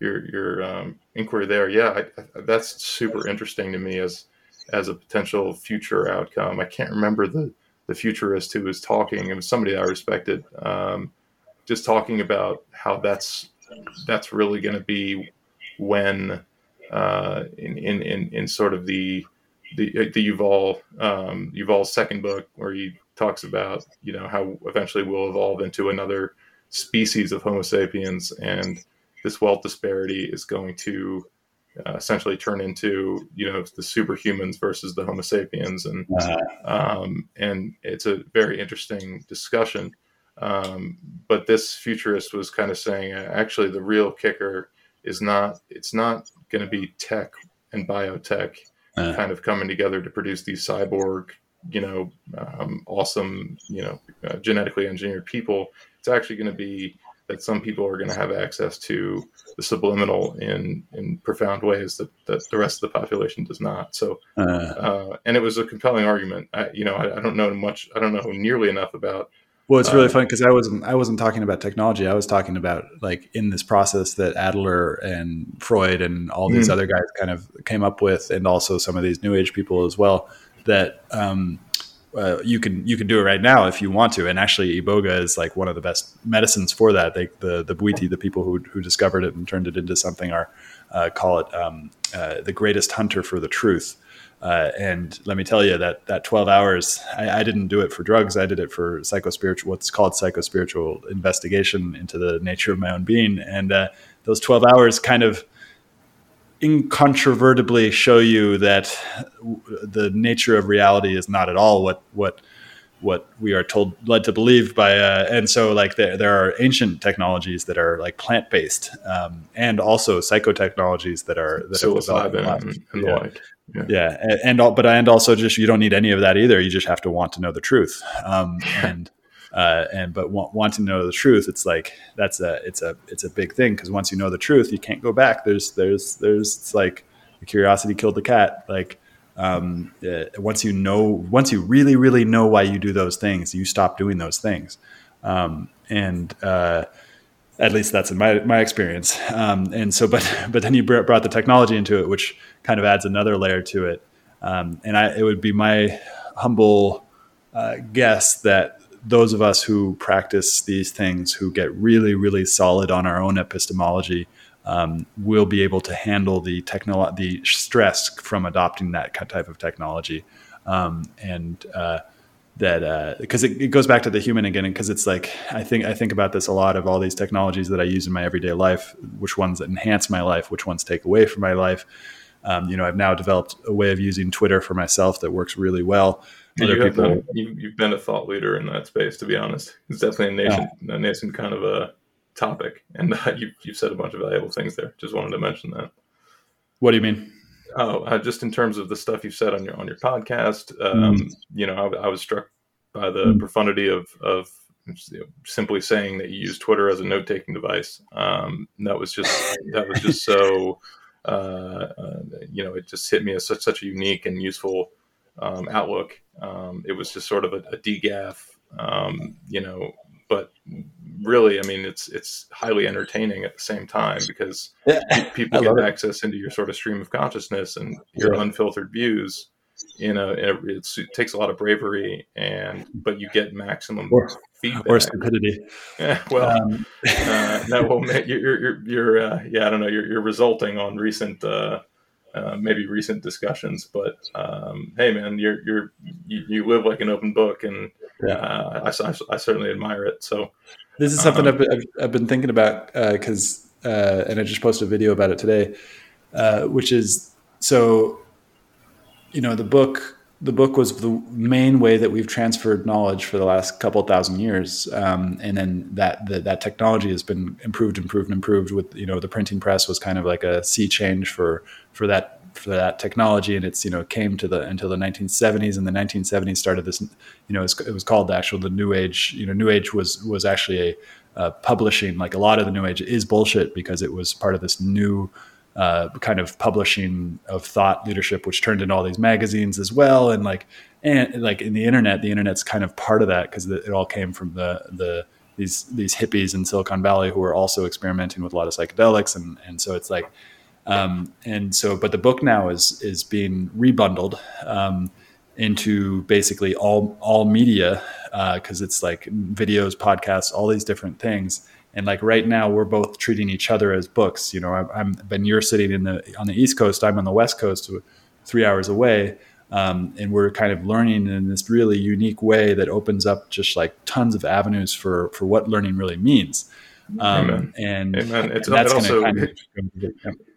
S2: your your um, inquiry there yeah I, I, that's super interesting to me as as a potential future outcome. I can't remember the the futurist who was talking. It was somebody I respected um, just talking about how that's that's really going to be when uh, in, in, in in sort of the the, the Yuval um, Yuval's second book where he talks about you know how eventually we'll evolve into another species of Homo sapiens and this wealth disparity is going to uh, essentially turn into you know the superhumans versus the Homo sapiens and uh-huh. um, and it's a very interesting discussion. Um, but this futurist was kind of saying, uh, actually, the real kicker is not it's not going to be tech and biotech uh. kind of coming together to produce these cyborg, you know, um, awesome, you know, uh, genetically engineered people. It's actually going to be that some people are going to have access to the subliminal in in profound ways that, that the rest of the population does not. So, uh, uh, and it was a compelling argument. I, you know, I, I, don't know much. I don't know nearly enough about
S1: well, it's really uh, funny because I wasn't I wasn't talking about technology. I was talking about like in this process that Adler and Freud and all these mm-hmm. other guys kind of came up with, and also some of these New Age people as well. That um, uh, you can you can do it right now if you want to. And actually, iboga is like one of the best medicines for that. They, the the Bwiti, the people who who discovered it and turned it into something, are uh, call it um, uh, the greatest hunter for the truth. Uh, and let me tell you that that 12 hours, I, I, didn't do it for drugs. I did it for psychospiritual, what's called psychospiritual investigation into the nature of my own being. And uh, those 12 hours kind of incontrovertibly show you that the nature of reality is not at all what what what we are told led to believe by uh, and so like there, there are ancient technologies that are like plant based um, and also psychotechnologies that are that
S2: psilocybin and, and
S1: yeah. yeah, yeah. And, and but and also just you don't need any of that either. You just have to want to know the truth. Um, and uh, and but want, wanting to know the truth it's like that's a it's a it's a big thing because once you know the truth you can't go back. There's there's there's it's like the curiosity killed the cat. Like um, uh, once you know, once you really, really know why you do those things, you stop doing those things. Um, and uh, at least that's in my my experience. Um, and so, but but then you brought the technology into it, which kind of adds another layer to it. Um, and I, it would be my humble uh, guess that those of us who practice these things, who get really really solid on our own epistemology, um, will be able to handle the technolo- the stress from adopting that type of technology. Um, and uh, that because uh, it, it, goes back to the human again because it's like i think i think about this a lot of all these technologies that i use in my everyday life which ones that enhance my life which ones take away from my life um, you know i've now developed a way of using twitter for myself that works really well
S2: Other you people, been, you, have been a thought leader in that space to be honest it's definitely a nation yeah. a nascent kind of a topic and uh, you, you've said a bunch of valuable things there just wanted to mention that
S1: what do you mean
S2: Oh, uh, just in terms of the stuff you've said on your on your podcast, um, mm. you know, I, I, was struck by the mm. profundity of of you know, simply saying that you use Twitter as a note taking device. Um, that was just that was just so uh, uh, you know, it just hit me as such such a unique and useful um, outlook. Um, it was just sort of a, a degaff, um, you know, but really, I mean, it's it's highly entertaining at the same time because yeah, people get access into your sort of stream of consciousness and your yeah. unfiltered views. You know, it takes a lot of bravery, and but you get maximum
S1: or,
S2: feedback
S1: or stupidity.
S2: Yeah, well, um. uh, no, well, you're you're you're uh, yeah, I don't know. You're, you're resulting on recent. Uh, uh, maybe recent discussions. But um, hey, man, you're you're you, you, live like an open book, and yeah. uh, I, I, I, certainly admire it. So
S1: this is something um, I've, been, I've, been thinking about because, uh, uh, and I just posted a video about it today, uh, which is so, you know, the book. The book was the main way that we've transferred knowledge for the last couple thousand years, um, and then that the, that technology has been improved, improved, improved. With you know, the printing press was kind of like a sea change for for that for that technology and it's you know came to the until the 1970s and the 1970s started this you know it was, it was called the actual the new age you know new age was was actually a publishing like a lot of the new age is bullshit because it was part of this new uh, kind of publishing of thought leadership which turned into all these magazines as well and like and like in the internet the internet's kind of part of that because it all came from the the these these hippies in Silicon Valley who were also experimenting with a lot of psychedelics and and so it's like um, and so, but the book now is is being rebundled um, into basically all all media because uh, it's like videos, podcasts, all these different things. And like right now, we're both treating each other as books. You know, I'm, I'm Ben. You're sitting in the on the East Coast. I'm on the West Coast, three hours away. Um, and we're kind of learning in this really unique way that opens up just like tons of avenues for for what learning really means. Um, Amen. And,
S2: Amen. It's, and that's it also, kind of,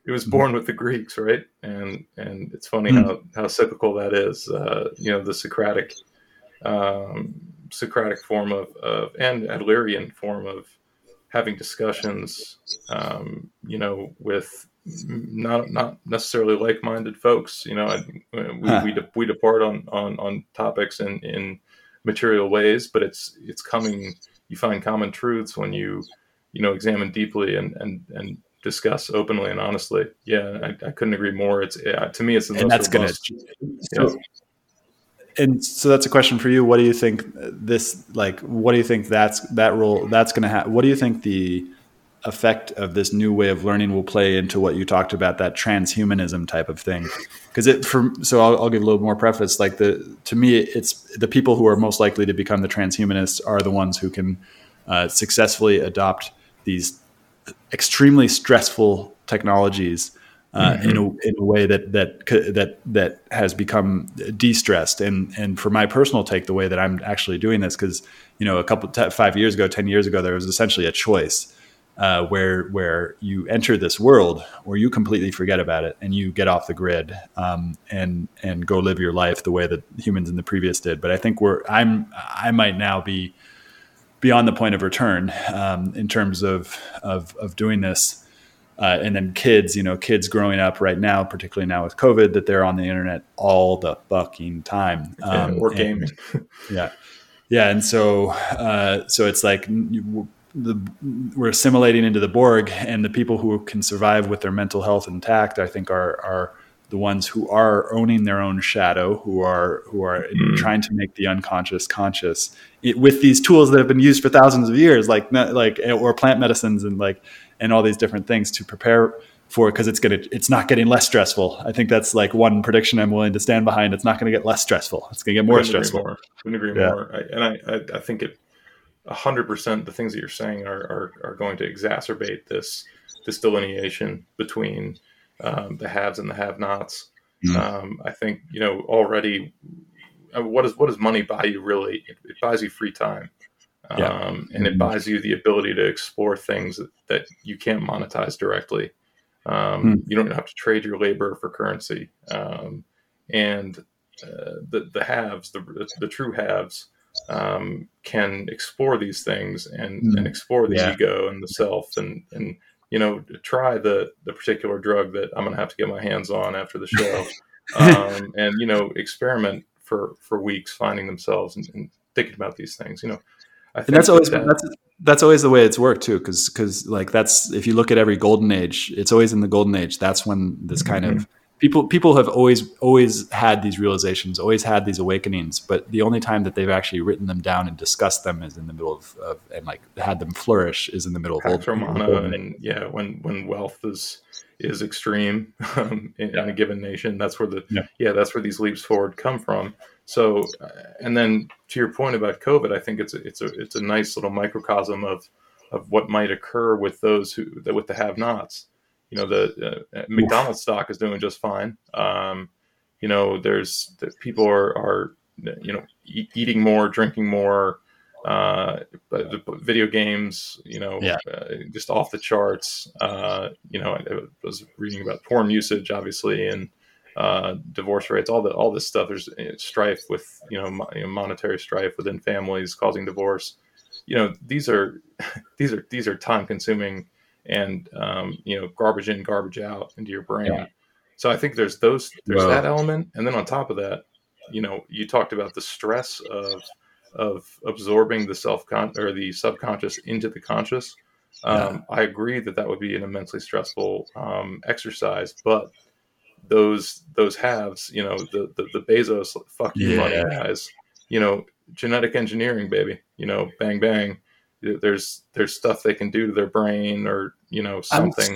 S2: it was born with the Greeks, right? And and it's funny mm. how how cyclical that is. Uh, you know, the Socratic um, Socratic form of, of and Adlerian form of having discussions, um, you know, with not not necessarily like-minded folks. You know, we huh. we, de- we depart on on on topics in in material ways, but it's it's coming. You find common truths when you you know examine deeply and and and discuss openly and honestly. Yeah, I, I couldn't agree more. It's yeah, to me, it's the
S1: and that's going to. So, and so that's a question for you. What do you think this like? What do you think that's that role that's going to have? What do you think the effect of this new way of learning will play into what you talked about that transhumanism type of thing? Because it for so I'll, I'll give a little more preface. Like the to me, it's the people who are most likely to become the transhumanists are the ones who can uh, successfully adopt these extremely stressful technologies uh, mm-hmm. in, a, in a way that that that that has become de-stressed. And and for my personal take, the way that I'm actually doing this, because you know, a couple t- five years ago, ten years ago, there was essentially a choice uh, where where you enter this world, or you completely forget about it and you get off the grid um, and and go live your life the way that humans in the previous did. But I think we're I'm I might now be beyond the point of return um, in terms of, of, of doing this. Uh, and then kids, you know, kids growing up right now, particularly now with COVID, that they're on the internet all the fucking time.
S2: Um, or gaming.
S1: yeah. Yeah. And so, uh, so it's like the, we're assimilating into the Borg and the people who can survive with their mental health intact, I think are, are the ones who are owning their own shadow, who are who are mm. trying to make the unconscious conscious it, with these tools that have been used for thousands of years, like like or plant medicines and like and all these different things to prepare for because it's gonna it's not getting less stressful. I think that's like one prediction I'm willing to stand behind. It's not going to get less stressful. It's going to get more stressful.
S2: More. Couldn't agree yeah. more. I, and I, I, I think it hundred percent. The things that you're saying are, are are going to exacerbate this this delineation between um, the haves and the have-nots. Mm-hmm. Um, I think you know already. Uh, what does what does money buy you? Really, it, it buys you free time, yeah. um, and it buys you the ability to explore things that, that you can't monetize directly. Um, mm. You don't have to trade your labor for currency, um, and uh, the the haves, the the true haves, um, can explore these things and, mm. and explore the yeah. ego and the self and and you know, try the the particular drug that I'm going to have to get my hands on after the show, um, and you know, experiment for for weeks, finding themselves and, and thinking about these things. You know,
S1: and that's always that, that's that's always the way it's worked too, because because like that's if you look at every golden age, it's always in the golden age. That's when this kind mm-hmm. of people people have always always had these realizations, always had these awakenings, but the only time that they've actually written them down and discussed them is in the middle of, of and like had them flourish is in the middle
S2: Pax of Romana and yeah, when when wealth is is extreme um, in, yeah. in, a given nation, that's where the yeah. yeah that's where these leaps forward come from. So, uh, and then to your point about COVID, I think it's a, it's a it's a nice little microcosm of of what might occur with those who with the have-nots you know the uh, McDonald's stock is doing just fine. Um, you know, there's the people are are you know e- eating more, drinking more. Uh, the video games, you know, yeah. uh, just off the charts. Uh, you know, I, was reading about porn usage, obviously, and uh, divorce rates, all the all this stuff. There's uh, strife with you know, mo- you know, monetary strife within families causing divorce. You know, these are these are these are time consuming and um, you know garbage in garbage out into your brain yeah. so i think there's those there's that element and then on top of that you know you talked about the stress of of absorbing the self con or the subconscious into the conscious um, yeah. i agree that that would be an immensely stressful um, exercise but those those halves you know the the, the bezos fuck you yeah. money guys you know genetic engineering baby you know bang bang there's there's stuff they can do to their brain or you know something.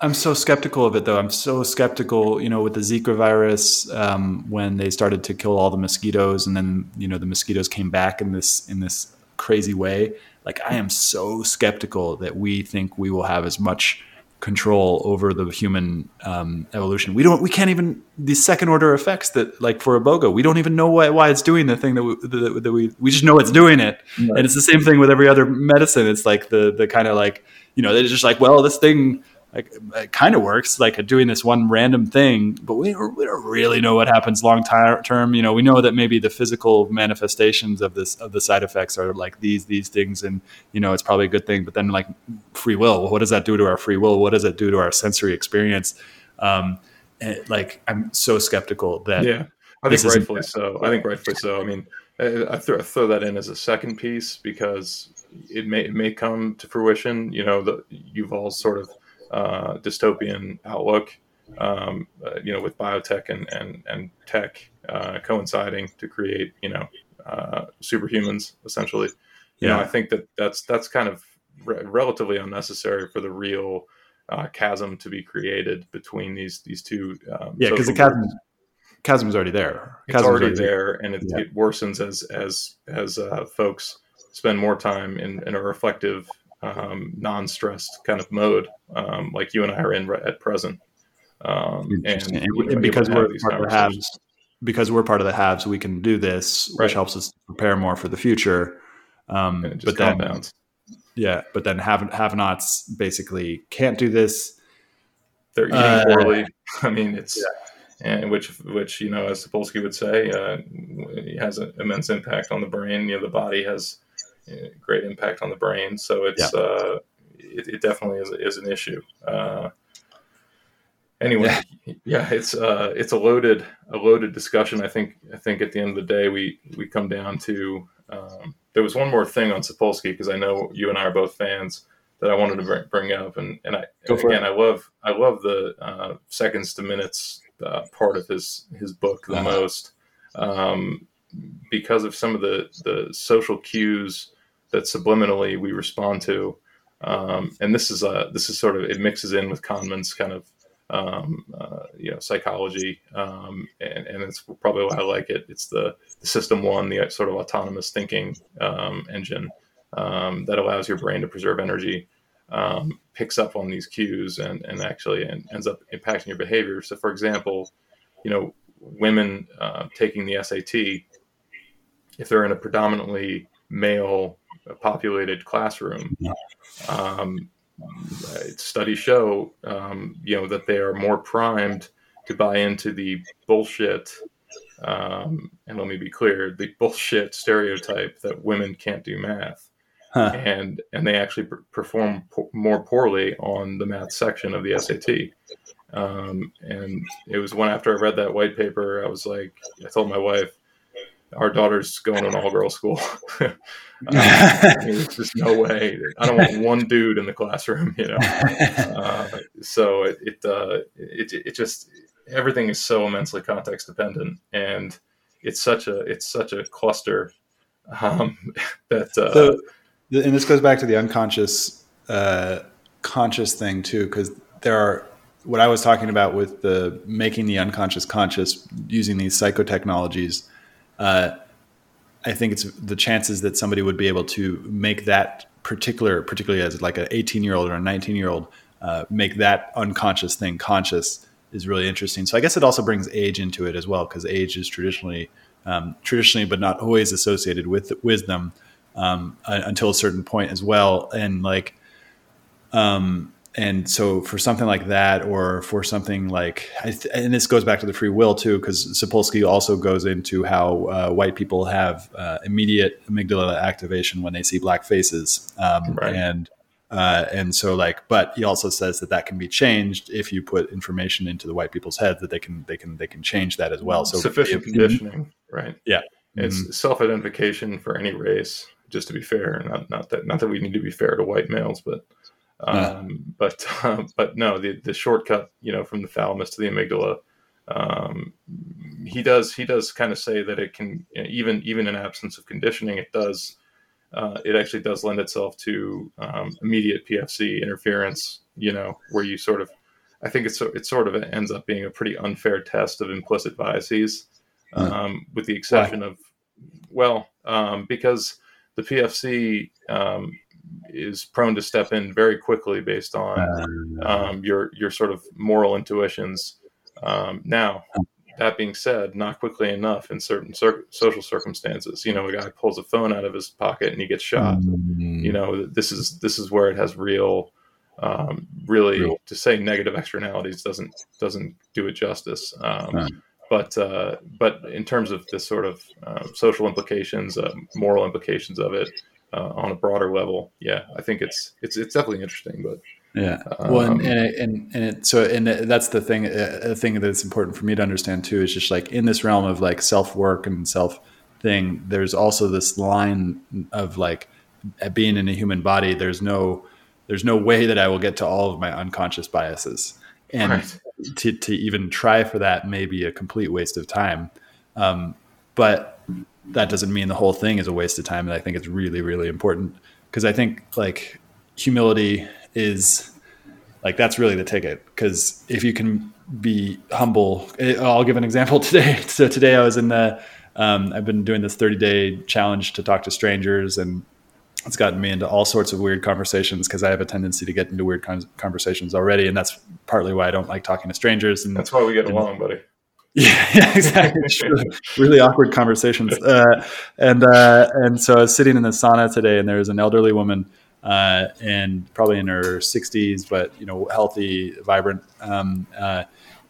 S1: I'm, I'm so skeptical of it though. I'm so skeptical, you know, with the Zika virus um, when they started to kill all the mosquitoes, and then you know the mosquitoes came back in this in this crazy way. Like I am so skeptical that we think we will have as much control over the human um, evolution. We don't. We can't even the second order effects that like for iboga. We don't even know why, why it's doing the thing that we, that, that we we just know it's doing it. Right. And it's the same thing with every other medicine. It's like the the kind of like you know they're just like well this thing like it kind of works like doing this one random thing but we, we don't really know what happens long term you know we know that maybe the physical manifestations of this of the side effects are like these these things and you know it's probably a good thing but then like free will what does that do to our free will what does it do to our sensory experience um like i'm so skeptical that
S2: yeah i think rightfully so i think rightfully so i mean I throw, I throw that in as a second piece because it may it may come to fruition. You know, the all sort of uh, dystopian outlook, um, uh, you know, with biotech and and and tech uh, coinciding to create, you know, uh, superhumans essentially. You yeah. know, I think that that's that's kind of re- relatively unnecessary for the real uh, chasm to be created between these these two.
S1: Um, yeah, because the chasm chasm is already there.
S2: Chasm's it's already, already there, and it, yeah. it, worsens as as as folks spend more time in, in a reflective um, non-stressed kind of mode, um, like you and I are in at present. Um, and, and,
S1: you know, because we're part of the haves, because we're part of the haves, we can do this, right. which helps us prepare more for the future. Um, but then, yeah, but then have have-nots basically can't do this.
S2: They're eating uh, poorly. I mean, it's yeah. and which which you know, as Sapolsky would say, uh, has an immense impact on the brain. You know, the body has great impact on the brain. So it's yeah. uh, it, it, definitely is, is an issue. Uh, anyway, yeah. yeah, it's uh, it's a loaded a loaded discussion. I think I think at the end of the day we we come down to um, there was one more thing on Sapolsky because I know you and I are both fans that I wanted to bring, bring up and and I and again it. I love I love the uh, seconds to minutes uh, part of his his book the uh-huh. most um, because of some of the the social cues that subliminally we respond to. Um, and this is a this is sort of it mixes in with Kahneman's kind of um, uh, you know psychology, um, and, and it's probably why I like it. It's the, the system one, the sort of autonomous thinking um, engine um, that allows your brain to preserve energy, um, picks up on these cues and and actually and ends up impacting your behavior. So, for example, you know, women uh, taking the SAT, if they're in a predominantly male populated classroom. Um, studies show, um, you know, that they are more primed to buy into the bullshit. Um, and let me be clear: the bullshit stereotype that women can't do math, huh. and and they actually perform po- more poorly on the math section of the SAT. Um, and it was one after I read that white paper, I was like, I told my wife, our daughter's going to an all girl school. uh, I mean, there's just no way. I don't want one dude in the classroom, you know. Uh, so it it, uh, it it just everything is so immensely context dependent, and it's such a it's such a cluster um, that. Uh, so,
S1: and this goes back to the unconscious uh, conscious thing too, because there are what I was talking about with the making the unconscious conscious using these psychotechnologies uh, I think it's the chances that somebody would be able to make that particular, particularly as like an 18 year old or a 19 year old, uh, make that unconscious thing conscious is really interesting. So I guess it also brings age into it as well, because age is traditionally, um, traditionally, but not always associated with wisdom um, until a certain point as well. And like, um, and so for something like that or for something like and this goes back to the free will too because sapolsky also goes into how uh, white people have uh, immediate amygdala activation when they see black faces um, right. and uh, and so like but he also says that that can be changed if you put information into the white people's heads that they can they can they can change that as well so
S2: sufficient conditioning right
S1: yeah
S2: it's mm-hmm. self-identification for any race just to be fair not not that not that we need to be fair to white males but um, But uh, but no, the the shortcut, you know, from the thalamus to the amygdala, um, he does he does kind of say that it can even even in absence of conditioning, it does uh, it actually does lend itself to um, immediate PFC interference. You know, where you sort of I think it's it sort of ends up being a pretty unfair test of implicit biases, um, with the exception Why? of well, um, because the PFC um, is prone to step in very quickly based on uh, um, your your sort of moral intuitions. Um, now, that being said, not quickly enough in certain cir- social circumstances. You know, a guy pulls a phone out of his pocket and he gets shot. Mm-hmm. You know, this is this is where it has real, um, really real. to say negative externalities doesn't doesn't do it justice. Um, but uh, but in terms of the sort of uh, social implications, uh, moral implications of it, uh, on a broader level, yeah, I think it's it's it's definitely interesting. But
S1: yeah, um, well, and and and, and it, so and that's the thing. A thing that's important for me to understand too is just like in this realm of like self work and self thing. There's also this line of like being in a human body. There's no there's no way that I will get to all of my unconscious biases, and right. to to even try for that may be a complete waste of time. Um, but that doesn't mean the whole thing is a waste of time. And I think it's really, really important because I think like humility is like that's really the ticket. Because if you can be humble, eh, I'll give an example today. So today I was in the, um, I've been doing this 30 day challenge to talk to strangers and it's gotten me into all sorts of weird conversations because I have a tendency to get into weird conversations already. And that's partly why I don't like talking to strangers. And
S2: that's why we get and, along, buddy.
S1: Yeah, exactly. really awkward conversations. Uh, and uh, and so I was sitting in the sauna today, and there was an elderly woman, uh, and probably in her 60s, but you know, healthy, vibrant. Um, uh,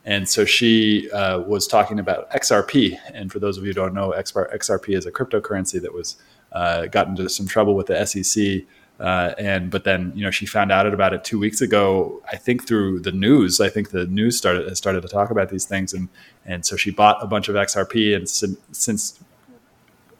S1: and so she uh, was talking about XRP. And for those of you who don't know, XRP is a cryptocurrency that was uh, got into some trouble with the SEC uh, and but then you know she found out about it two weeks ago. I think through the news. I think the news started started to talk about these things, and and so she bought a bunch of XRP and since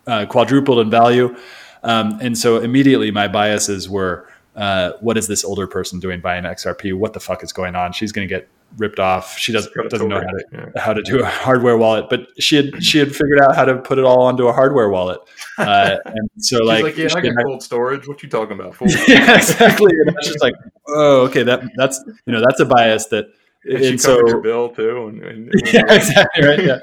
S1: uh, quadrupled in value. Um, and so immediately my biases were, uh, what is this older person doing buying XRP? What the fuck is going on? She's going to get ripped off. She doesn't doesn't know how to yeah. how to do a hardware wallet, but she had she had figured out how to put it all onto a hardware wallet. Uh, and so like,
S2: like, yeah, I got cold storage. What you talking about?
S1: yeah, exactly. And I just like, oh, okay, that that's you know that's a bias that.
S2: And, and so your bill too. And, and,
S1: yeah, exactly right. Yeah,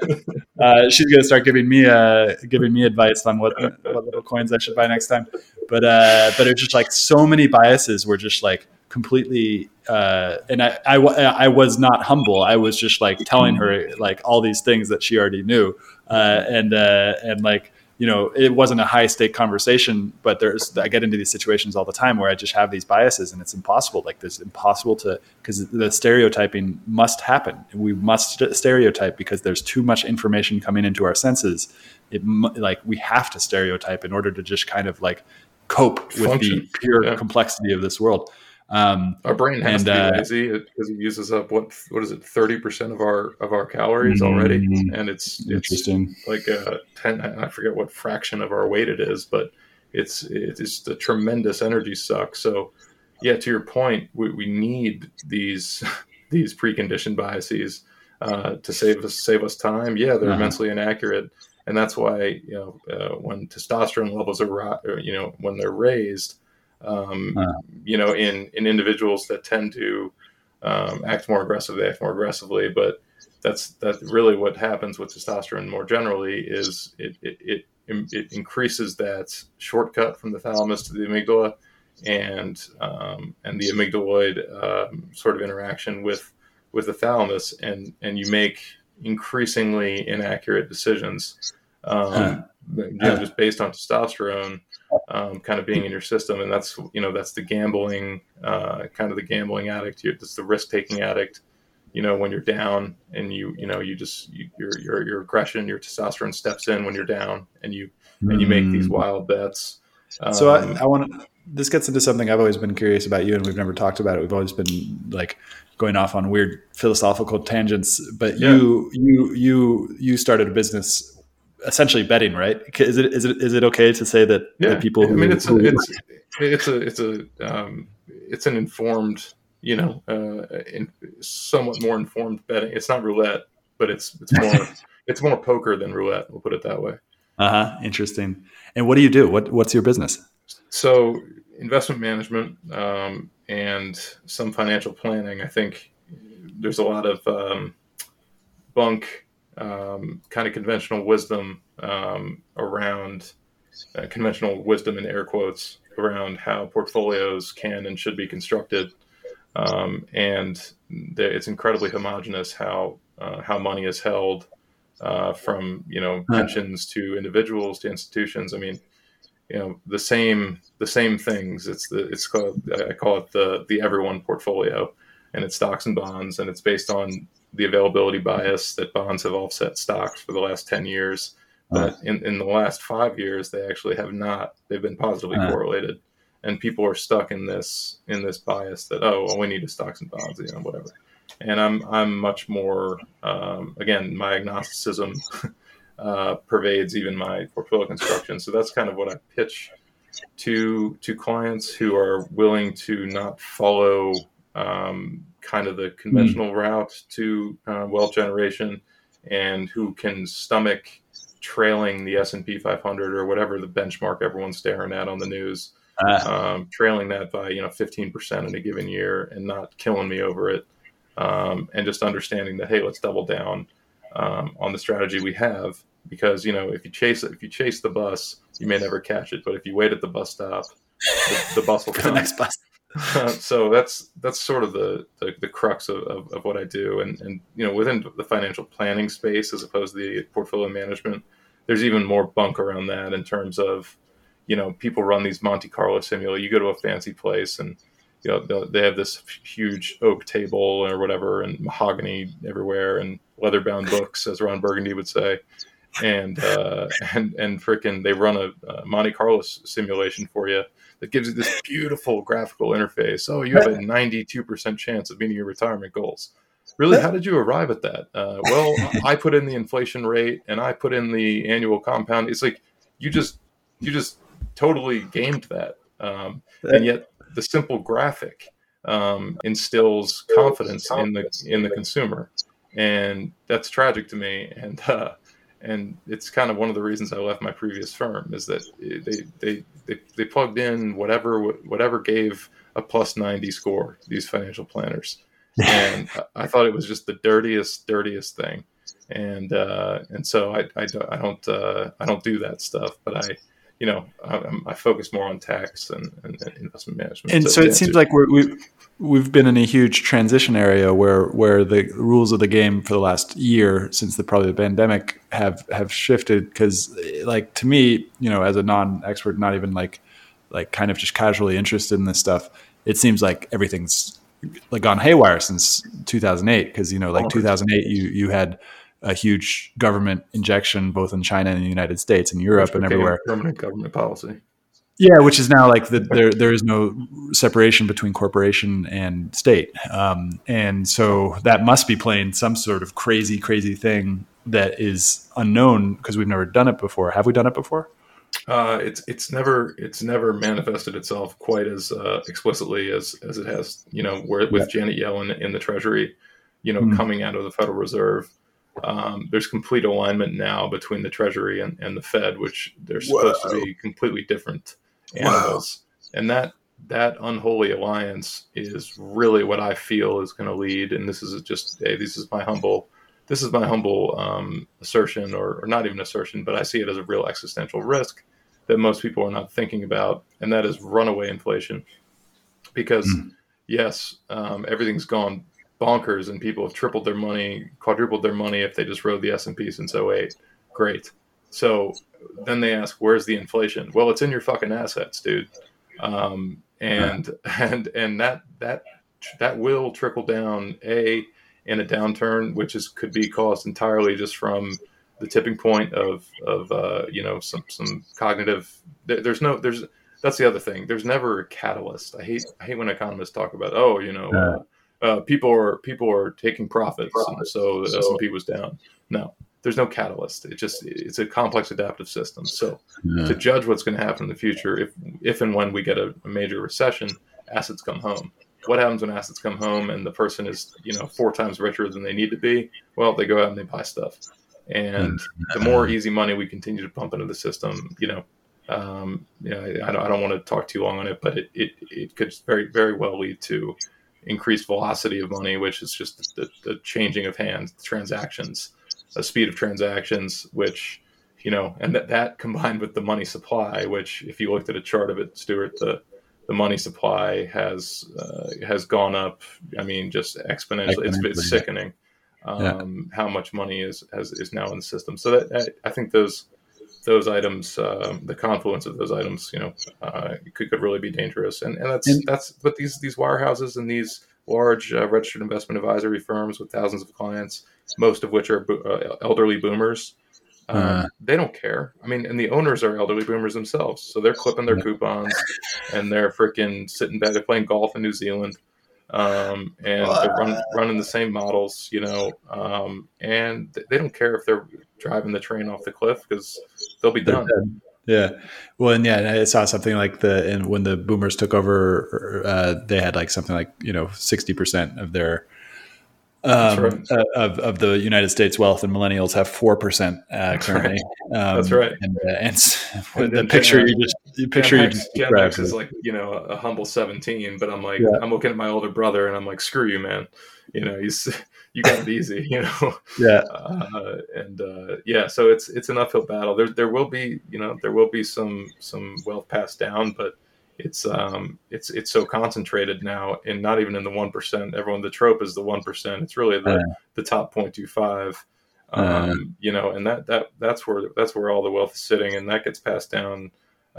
S1: uh, she's gonna start giving me uh giving me advice on what what little coins I should buy next time. But uh, but it's just like so many biases were just like completely uh, and I, I, I was not humble. I was just like telling her like all these things that she already knew. Uh, and uh, and like you know it wasn't a high stake conversation but there's i get into these situations all the time where i just have these biases and it's impossible. Like this impossible to because the stereotyping must happen. We must stereotype because there's too much information coming into our senses. It like we have to stereotype in order to just kind of like cope with Function. the pure yeah. complexity of this world
S2: um, our brain has and, to be uh, lazy because it uses up what what is it thirty percent of our of our calories mm-hmm. already, and it's interesting it's like a ten I forget what fraction of our weight it is, but it's it's a tremendous energy suck. So yeah, to your point, we, we need these these preconditioned biases uh, to save us save us time. Yeah, they're uh-huh. immensely inaccurate, and that's why you know uh, when testosterone levels are you know when they're raised um, you know, in in individuals that tend to um, act more aggressively, act more aggressively. But that's that's really what happens with testosterone more generally is it it, it, it increases that shortcut from the thalamus to the amygdala, and um, and the amygdaloid um, sort of interaction with with the thalamus, and and you make increasingly inaccurate decisions. Um, know, just based on testosterone um, kind of being in your system, and that's you know that's the gambling uh, kind of the gambling addict. It's the risk taking addict. You know when you're down and you you know you just you, your your your aggression, your testosterone steps in when you're down, and you mm. and you make these mm. wild bets.
S1: Um, so I, I want to. This gets into something I've always been curious about you, and we've never talked about it. We've always been like going off on weird philosophical tangents. But yeah. you you you you started a business essentially betting, right? Is it is it is it okay to say that, yeah. people?
S2: Who, I mean, it's a, it's it's a it's a um, it's an informed, you know, uh, in, somewhat more informed betting. It's not roulette, but it's it's more it's more poker than roulette. We'll put it that way.
S1: Uh huh. Interesting. And what do you do? What what's your business?
S2: So investment management um, and some financial planning. I think there's a lot of um, bunk um, kind of conventional wisdom um, around uh, conventional wisdom in air quotes around how portfolios can and should be constructed. Um, and it's incredibly homogenous how uh, how money is held uh, from you know pensions to individuals to institutions. I mean, you know the same the same things. It's the it's called I call it the the everyone portfolio, and it's stocks and bonds, and it's based on the availability bias that bonds have offset stocks for the last 10 years. But in, in the last five years, they actually have not. They've been positively uh, correlated. And people are stuck in this in this bias that oh well, we need to stocks and bonds, you know, whatever. And I'm I'm much more um, again my agnosticism uh, pervades even my portfolio construction. So that's kind of what I pitch to to clients who are willing to not follow um, kind of the conventional mm. route to uh, wealth generation and who can stomach trailing the S&P 500 or whatever the benchmark everyone's staring at on the news, uh, um, trailing that by, you know, 15% in a given year and not killing me over it. Um, and just understanding that, hey, let's double down um, on the strategy we have because, you know, if you chase it, if you chase the bus, you may never catch it. But if you wait at the bus stop, the, the bus will come.
S1: the next bus.
S2: so that's that's sort of the the, the crux of, of, of, what I do, and and you know within the financial planning space as opposed to the portfolio management, there's even more bunk around that in terms of, you know, people run these Monte Carlo simulations. You go to a fancy place and you know they have this huge oak table or whatever, and mahogany everywhere, and leather bound books, as Ron Burgundy would say. And uh, and and freaking, they run a, a Monte Carlo simulation for you, that gives you this beautiful graphical interface. Oh, you have a 92% chance of meeting your retirement goals. Really, how did you arrive at that? Uh, well, I put in the inflation rate and I put in the annual compound. It's like you just you just totally gamed that, um, and yet the simple graphic um, instills confidence in the in the consumer, and that's tragic to me. And uh, and it's kind of one of the reasons I left my previous firm is that they they they, they plugged in whatever whatever gave a plus 90 score these financial planners. And I thought it was just the dirtiest dirtiest thing. And uh, and so I, I, I don't uh, I don't do that stuff but I you know, I, I, focus more on tax and, and, and investment management.
S1: And so, so it seems like we're, we've we've been in a huge transition area where where the rules of the game for the last year since the probably the pandemic have have shifted because like to me, you know, as a non-expert, not even like like kind of just casually interested in this stuff, it seems like everything's like gone haywire since 2008 because you know like 2008 you you had a huge government injection both in China and the United States and Europe and everywhere.
S2: Permanent government policy.
S1: Yeah, which is now like the, there there is no separation between corporation and state, um, and so that must be playing some sort of crazy crazy thing that is unknown because we've never done it before. Have we done it before?
S2: Uh, it's it's never it's never manifested itself quite as uh, explicitly as as it has you know where, with yeah. Janet Yellen in the Treasury, you know, mm. coming out of the Federal Reserve um, there's complete alignment now between the Treasury and, and the Fed, which they're supposed to be completely different animals. Wow. And that that unholy alliance is really what I feel is going to lead. And this is just hey, this is my humble this is my humble um, assertion, or, or not even assertion, but I see it as a real existential risk that most people are not thinking about, and that is runaway inflation. Because mm. yes, um, everything's gone bonkers and people have tripled their money, quadrupled their money if they just rode the S&P since 08. Great. So then they ask, where's the inflation? Well, it's in your fucking assets, dude. Um, and, and, and that, that, that will trickle down a in a downturn, which is, could be caused entirely just from the tipping point of, of, uh, you know, some, some cognitive, there, there's no, there's, that's the other thing. There's never a catalyst. I hate, I hate when economists talk about, oh, you know, uh, uh, people are people are taking profits, profits. so the S and P was down. No, there's no catalyst. It just it's a complex adaptive system. So yeah. to judge what's going to happen in the future, if if and when we get a, a, major recession, assets come home. What happens when assets come home and the person is you know four times richer than they need to be? Well, they go out and they buy stuff, and the more easy money we continue to pump into the system, you know. Um, you know, I, I don't, I don't want to talk too long on it, but it, it, it could very, very well lead to increased velocity of money, which is just the, the changing of hands, transactions, a speed of transactions, which you know, and that that combined with the money supply, which if you looked at a chart of it, Stewart, the the money supply has uh, has gone up. I mean, just exponentially. It's, it's sickening um, yeah. how much money is has, is now in the system. So that I, I think those those items, uh, the confluence of those items, you know, uh, could, could really be dangerous. And, and that's and, that's but these these wirehouses and these large uh, registered investment advisory firms with thousands of clients, most of which are bo- uh, elderly boomers. Um, uh. they don't care. I mean, and the owners are elderly boomers themselves, so they're clipping their coupons and they're freaking sitting back. They're playing golf in New Zealand um, and they're run, running the same models, you know, um, and they don't care if they're driving the train off the cliff because they'll be done.
S1: Yeah, well, and yeah, I saw something like the and when the boomers took over, uh, they had like something like you know sixty percent of their um, right. uh, of of the United States wealth, and millennials have four percent uh, currently.
S2: Right. Um, That's right.
S1: And, uh, and, and the picture you just the picture
S2: you just Gen is like you know a humble seventeen, but I'm like yeah. I'm looking at my older brother, and I'm like, screw you, man. You know, he's you got it easy. You know.
S1: Yeah.
S2: Uh, and uh, yeah, so it's it's an uphill battle. There there will be you know there will be some some wealth passed down, but it's um it's it's so concentrated now and not even in the one percent everyone the trope is the one percent it's really the uh, the top 0.25 um uh, you know and that that that's where that's where all the wealth is sitting and that gets passed down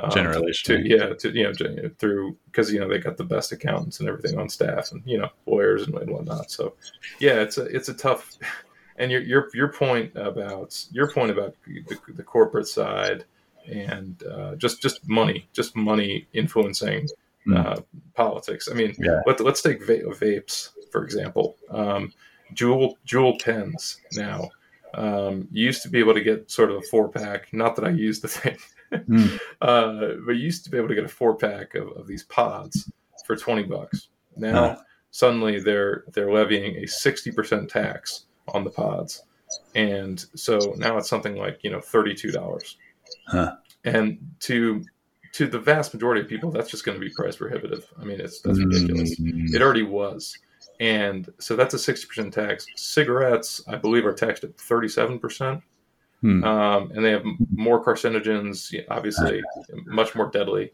S1: um, generation
S2: to, yeah to you know through because you know they got the best accountants and everything on staff and you know lawyers and, whatnot so yeah it's a it's a tough and your your your point about your point about the, the corporate side and uh, just just money, just money influencing mm. uh, politics. I mean, yeah. let, us take va- vapes for example. Um, jewel Juul pens now. Um, you used to be able to get sort of a four pack. Not that I use the thing, mm. uh, but you used to be able to get a four pack of, of these pods for twenty bucks. now uh. suddenly they're they're levying a sixty percent tax on the pods, and so now it's something like you know thirty two dollars. Huh. And to to the vast majority of people, that's just going to be price prohibitive. I mean, it's that's ridiculous. Mm-hmm. It already was, and so that's a sixty percent tax. Cigarettes, I believe, are taxed at thirty seven percent. Hmm. Um, and they have more carcinogens, obviously, much more deadly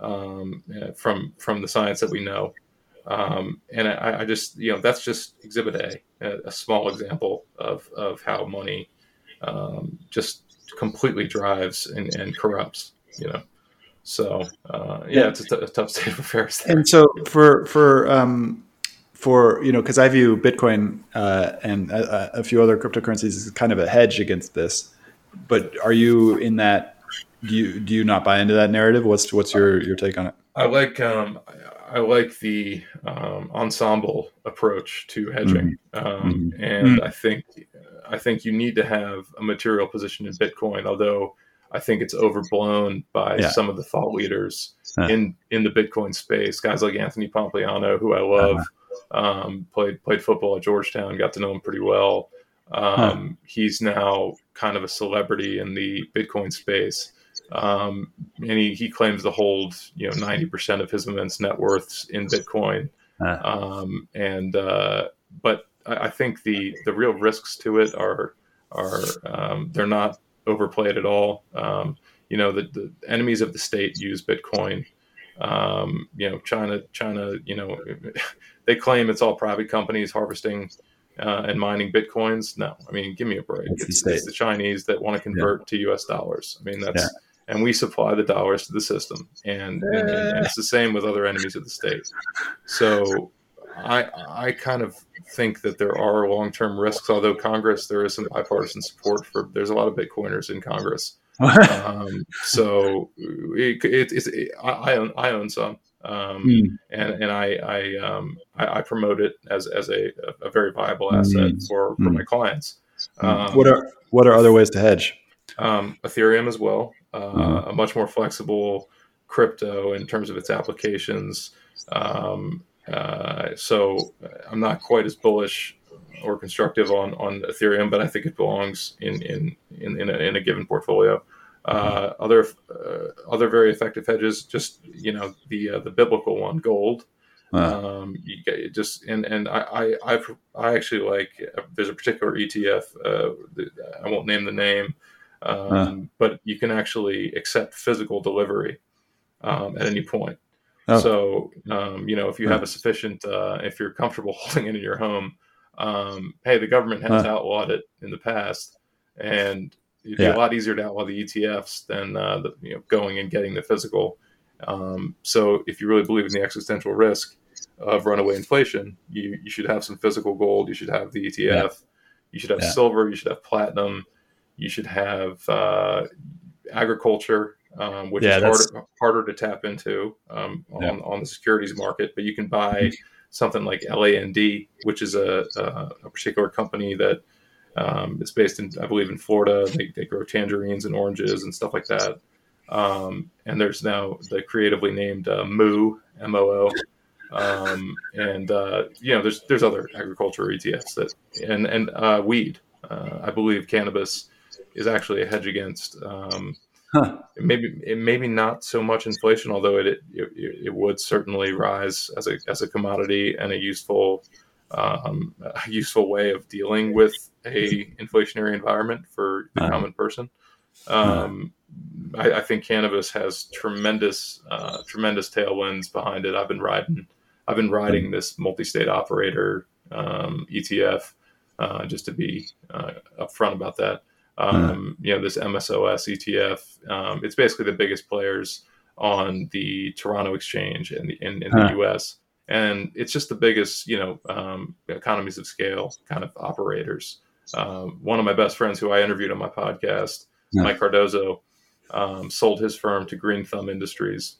S2: um, from from the science that we know. Um, and I, I, just, you know, that's just Exhibit A, a, a small example of of how money um, just completely drives and, and corrupts. You know, so uh, yeah, yeah, it's a, t- a tough state of affairs.
S1: There. And so for for um, for you know, because I view Bitcoin uh, and a, a, few other cryptocurrencies as kind of a hedge against this. But are you in that? Do you do you not buy into that narrative? What's what's your your take on it?
S2: I like um, I like the um, ensemble approach to hedging, mm-hmm. Um, mm-hmm. and mm-hmm. I think I think you need to have a material position in Bitcoin, although I think it's overblown by yeah. some of the thought leaders in in the Bitcoin space. Guys like Anthony Pompliano, who I love, uh-huh. Um, played played football at Georgetown, got to know him pretty well. Um, huh. He's now kind of a celebrity in the Bitcoin space. Um, and he, he claims to hold you know 90% of his immense net worths in Bitcoin. Uh. Um, and uh, but I, I, think the the real risks to it are are um, they're not overplayed at all. Um, you know the, the enemies of the state use Bitcoin. Um, you know China China you know they claim it's all private companies harvesting uh, and mining bitcoins. No, I mean, give me a break. It's, the, it's the, Chinese that want to convert yeah. to U.S. dollars. I mean, that's yeah and we supply the dollars to the system, and, and, and, it's the same with other enemies of the state. So I I kind of think that there are long term risks. Although Congress, there is some bipartisan support for. There's a lot of Bitcoiners in Congress. Um, so it, it, it's it, I, own I own some, um, mm. and and I I, um, I, I promote it as as a, a very viable asset mm. for for mm. my clients.
S1: Hmm. what are what are other ways to hedge?
S2: Um, Ethereum as well uh, a much more flexible crypto in terms of its applications. Um, uh, so I'm not quite as bullish or constructive on, on Ethereum, but I think it belongs in in in, in, a, in a given portfolio. Uh, other uh, other very effective hedges, just you know the uh, the biblical one, gold. Uh. Um, you get just and and I I I've, i actually like there's a particular ETF. Uh, I won't name the name, um, but you can actually accept physical delivery um, at any point. Oh. So, um, you know, if you have a sufficient, uh, if you're comfortable holding it in your home, um, hey, the government has outlawed it in the past, and it'd yeah. be a lot easier to outlaw the ETFs than uh, the, you know, going and getting the physical. Um, so, if you really believe in the existential risk of runaway inflation, you, you should have some physical gold. You should have the ETF. Yeah. You should have yeah. silver. You should have platinum you should have uh, agriculture, um, which is harder, harder to tap into um, on, on the securities market. But you can buy mm-hmm. Something like LAND, which is a, a, a particular company that um, it's based in, I believe, in Florida. They, they grow tangerines and oranges and stuff like that. Um, and there's now the creatively named uh, Moo, M O O. Um, and uh, you know, there's there's other agriculture ETFs that and and uh, weed. Uh, I believe cannabis is actually a hedge against um, huh. maybe maybe not so much inflation, although it, it, it would certainly rise as a as a commodity and a useful um, a useful way of dealing with a inflationary environment for the uh, common person. Um, uh, I, I, think cannabis has tremendous uh, tremendous tailwinds behind it. I've been riding I've been riding hmm. this multi-state operator um, ETF uh, just to be uh, upfront about that. Um, You know, this MSOS ETF. Um, it's basically the biggest players on the Toronto Exchange in the in, in the U.S. And it's just the biggest, you know, um, economies of scale kind of operators. Um, one of my best friends, who I interviewed on my podcast, Mike Cardozo, um, sold his firm to Green Thumb Industries.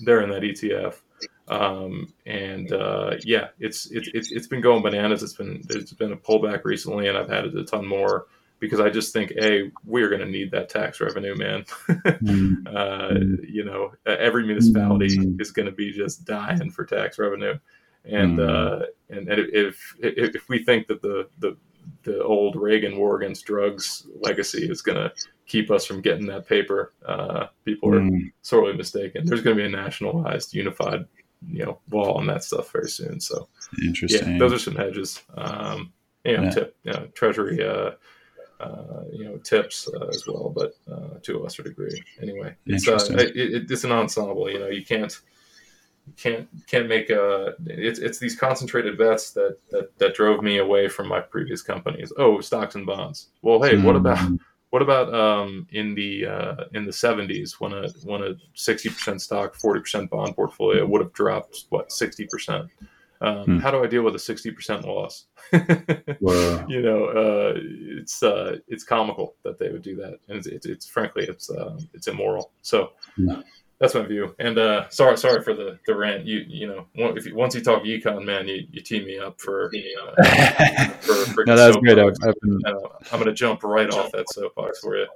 S2: They're in that ETF. Um, and uh, yeah, it's, it's it's it's been going bananas. It's been there's been a pullback recently, and I've had a ton more because I just think, a we're going to need that tax revenue, man. mm uh, you know, every municipality mm is going to be just dying for tax revenue, And uh, and, and if, if if we think that the the the old Reagan war against drugs legacy is going to keep us from getting that paper, uh, people are mm. sorely mistaken. There's going to be a nationalized, unified, you know, wall on that stuff very soon. So,
S1: interesting.
S2: Yeah, those are some hedges. Um, you know, yeah. tip, you know, Treasury, uh, uh, you know, tips uh, as well, but uh, to a lesser degree. Anyway, it's uh, it, it, it's an ensemble. You know, you can't you can't can't make a it's it's these concentrated bets that that that drove me away from my previous companies. Oh, stocks and bonds. Well, hey, mm. what about mm-hmm. what about um, in the uh, in the seventies when a when a sixty percent stock, forty percent bond portfolio would have dropped what sixty percent? Um, hmm. How do I deal with a sixty percent loss? You know, uh, it's uh, it's comical that they would do that, and it's, it's, it's frankly it's uh, it's immoral. So. Hmm that's my view. And uh, sorry, sorry for the, the rant. You you know, if you, once you talk econ, man, you, you tee me up for. Uh,
S1: for, for no, that's good. I've, I've
S2: been... uh, I'm going to jump right off that soapbox for you.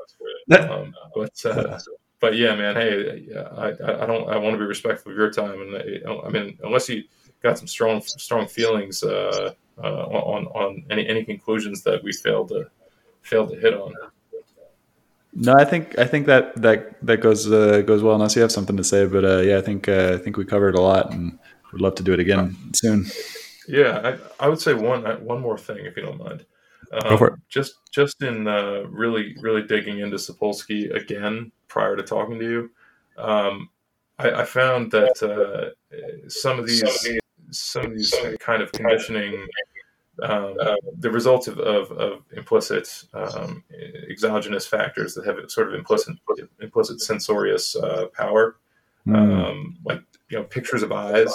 S2: Um, but uh, but yeah, man. Hey, I, I don't I want to be respectful of your time, and I, I mean, unless you got some strong strong feelings uh, uh, on on any any conclusions that we failed to failed to hit on.
S1: No, I think I think that that that goes uh, goes well. Unless you have something to say, but uh, yeah, I think uh, I think we covered a lot, and would love to do it again soon.
S2: Yeah, I, I would say one uh, one more thing, if you don't mind.
S1: Um, Go for it.
S2: Just just in uh, really really digging into Sapolsky again prior to talking to you, um, I, I, found that uh, some of these some of these kind of conditioning um, the results of, of, of implicit um, exogenous factors that have sort of implicit implicit censorious uh, power, mm. um, like you know pictures of eyes.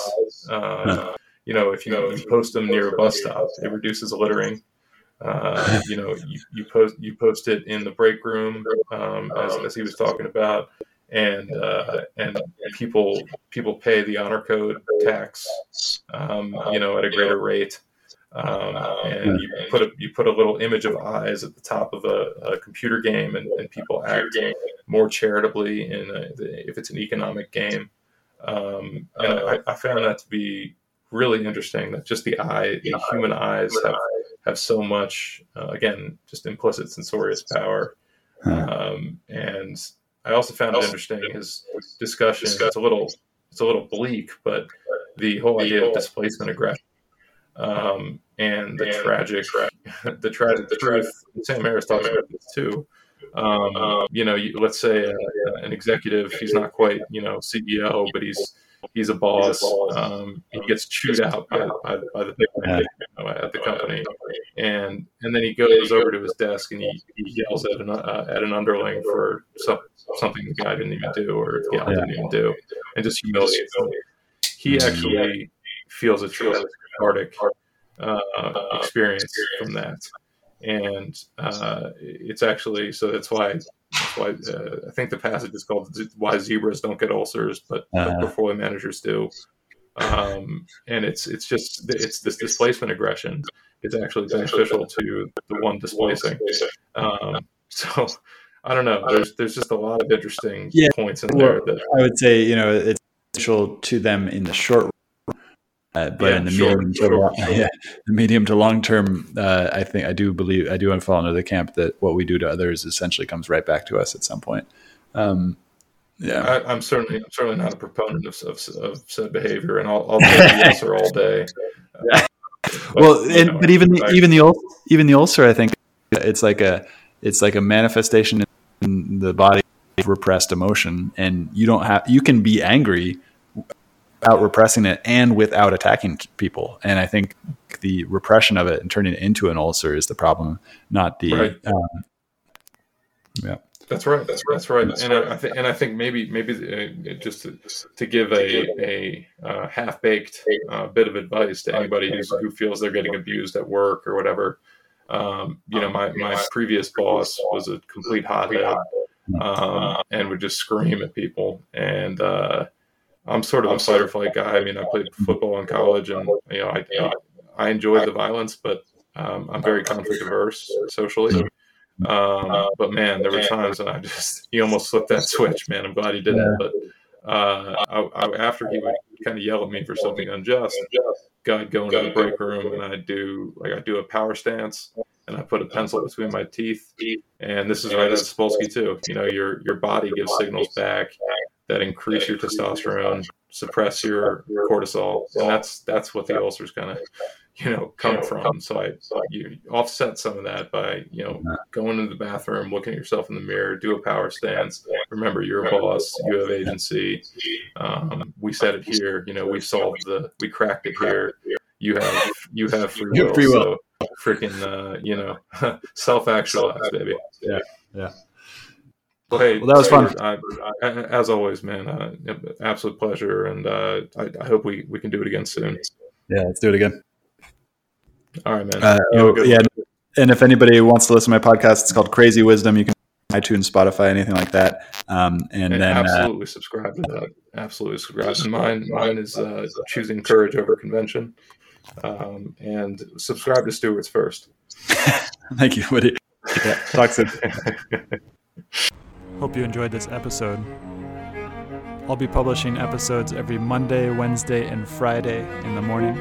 S2: Uh, you know, if you, know, you post them near a bus stop, it reduces littering. Uh, you know, you, you post you post it in the break room, um, as, as he was talking about, and uh, and people people pay the honor code tax, um, you know, at a greater rate. Um, and you put a you put a little image of eyes at the top of a, a computer game, and, and, people act more charitably in a, if it's an economic game. Um, and I, I, found that to be really interesting. That just the eye, the human eyes have have so much. Uh, again, just implicit censorious power. Um, and I also found it interesting his discussion. It's a little it's a little bleak, but the whole idea of displacement aggression um, and the and tragic, the tragic, the truth. Sam Harris talks about this too. Um, um, you know, you, let's say uh, an executive, he's not quite, you know, CEO, but he's he's a boss. Um, he gets chewed out by, by, by the big man you know, at the company, and and then he goes over to his desk and he, he yells at an uh, at an underling for some, something the guy didn't even do or the gal didn't even do, and just humiliates him. He actually feels a true cathartic uh, experience from that. And uh, it's actually so that's why that's why uh, I think the passage is called "Why Zebras Don't Get Ulcers, but, uh-huh. Portfolio Managers Do." Um, and it's it's just it's this displacement aggression. It's actually beneficial to the one displacing. Um, so I don't know. There's there's just a lot of interesting yeah. points in there. That
S1: I would say you know it's beneficial to them in the short uh, but yeah, in the sure, medium to long, sure. yeah, the medium to long term, uh, I think I do believe I do want to fall into the camp that what we do to others essentially comes right back to us at some point. Um,
S2: yeah, I, am certainly I'm certainly not a proponent of, of, of said behavior, and I'll, I'll take the ulcer all day.
S1: Uh, but, well, and, know, but even the, even the even the ulcer, I think it's like a it's like a manifestation in the body of repressed emotion, and you don't have you can be angry without repressing it and without attacking people. And I think the repression of it and turning it into an ulcer is the problem, not the. Right. Um,
S2: yeah. That's right. That's right. That's right. That's and right. I, I think, and I think maybe, maybe uh, just to, to give a a uh, half baked uh, bit of advice to anybody who's, who feels they're getting abused at work or whatever. Um, you know, my my previous boss was a complete hothead um, and would just scream at people and uh, I'm sort of a fight or flight guy. I mean, I played football in college, and you know, I I enjoy the violence, but um, I'm very conflict averse socially. Um, but man, there were times when I just he almost flipped that switch. Man, I'm glad he didn't. But uh, I, I, after he would kind of yell at me for something unjust, I'd go into the break room and I'd do like I do a power stance and I put a pencil between my teeth. And this is right at Sapolsky too. You know, your your body gives signals back that increase your testosterone, suppress your cortisol, and that's that's what the ulcers kind of you know come from. So I you offset some of that by you know going into the bathroom, looking at yourself in the mirror, do a power stance. Remember, you're a boss. You have agency. Um, we said it here. You know, we solved the we cracked it here. You have you have free will. Free will. So freaking uh, you know self actualized, baby.
S1: Yeah, yeah.
S2: Well, hey,
S1: well, that was fun.
S2: I, I, as always, man, uh, absolute pleasure, and uh, I, I, hope we, we can do it again soon.
S1: Yeah, let's do it again.
S2: All right, man.
S1: Uh, oh, yeah, and if anybody wants to listen to my podcast, it's called Crazy Wisdom. You can iTunes, Spotify, anything like that. Um, and, and, then
S2: uh, absolutely subscribe to that. Absolutely subscribe. And mine, mine is uh, choosing courage over convention. Um, and subscribe to Stewart's first.
S1: Thank you, Woody. Yeah, talk soon. Hope you enjoyed this episode. I'll be publishing episodes every Monday, Wednesday, and Friday in the morning.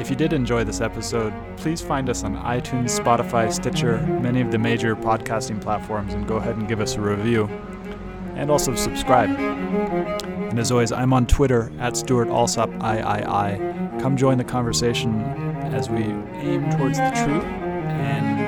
S1: If you did enjoy this episode, please find us on iTunes, Spotify, Stitcher, many of the major podcasting platforms, and go ahead and give us a review. And also subscribe. And as always, I'm on Twitter at Stewart Alsop III. Come join the conversation as we aim towards the truth and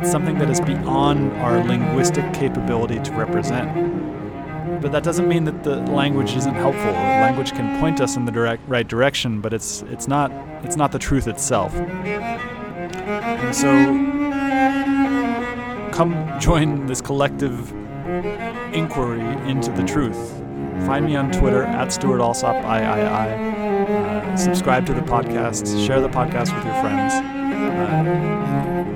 S1: it's something that is beyond our linguistic capability to represent. But that doesn't mean that the language isn't helpful. Language can point us in the direct, right direction, but it's it's not it's not the truth itself. And so come join this collective inquiry into the truth. Find me on Twitter at Stewart Alsop III. Uh, subscribe to the podcast. Share the podcast with your friends. Uh,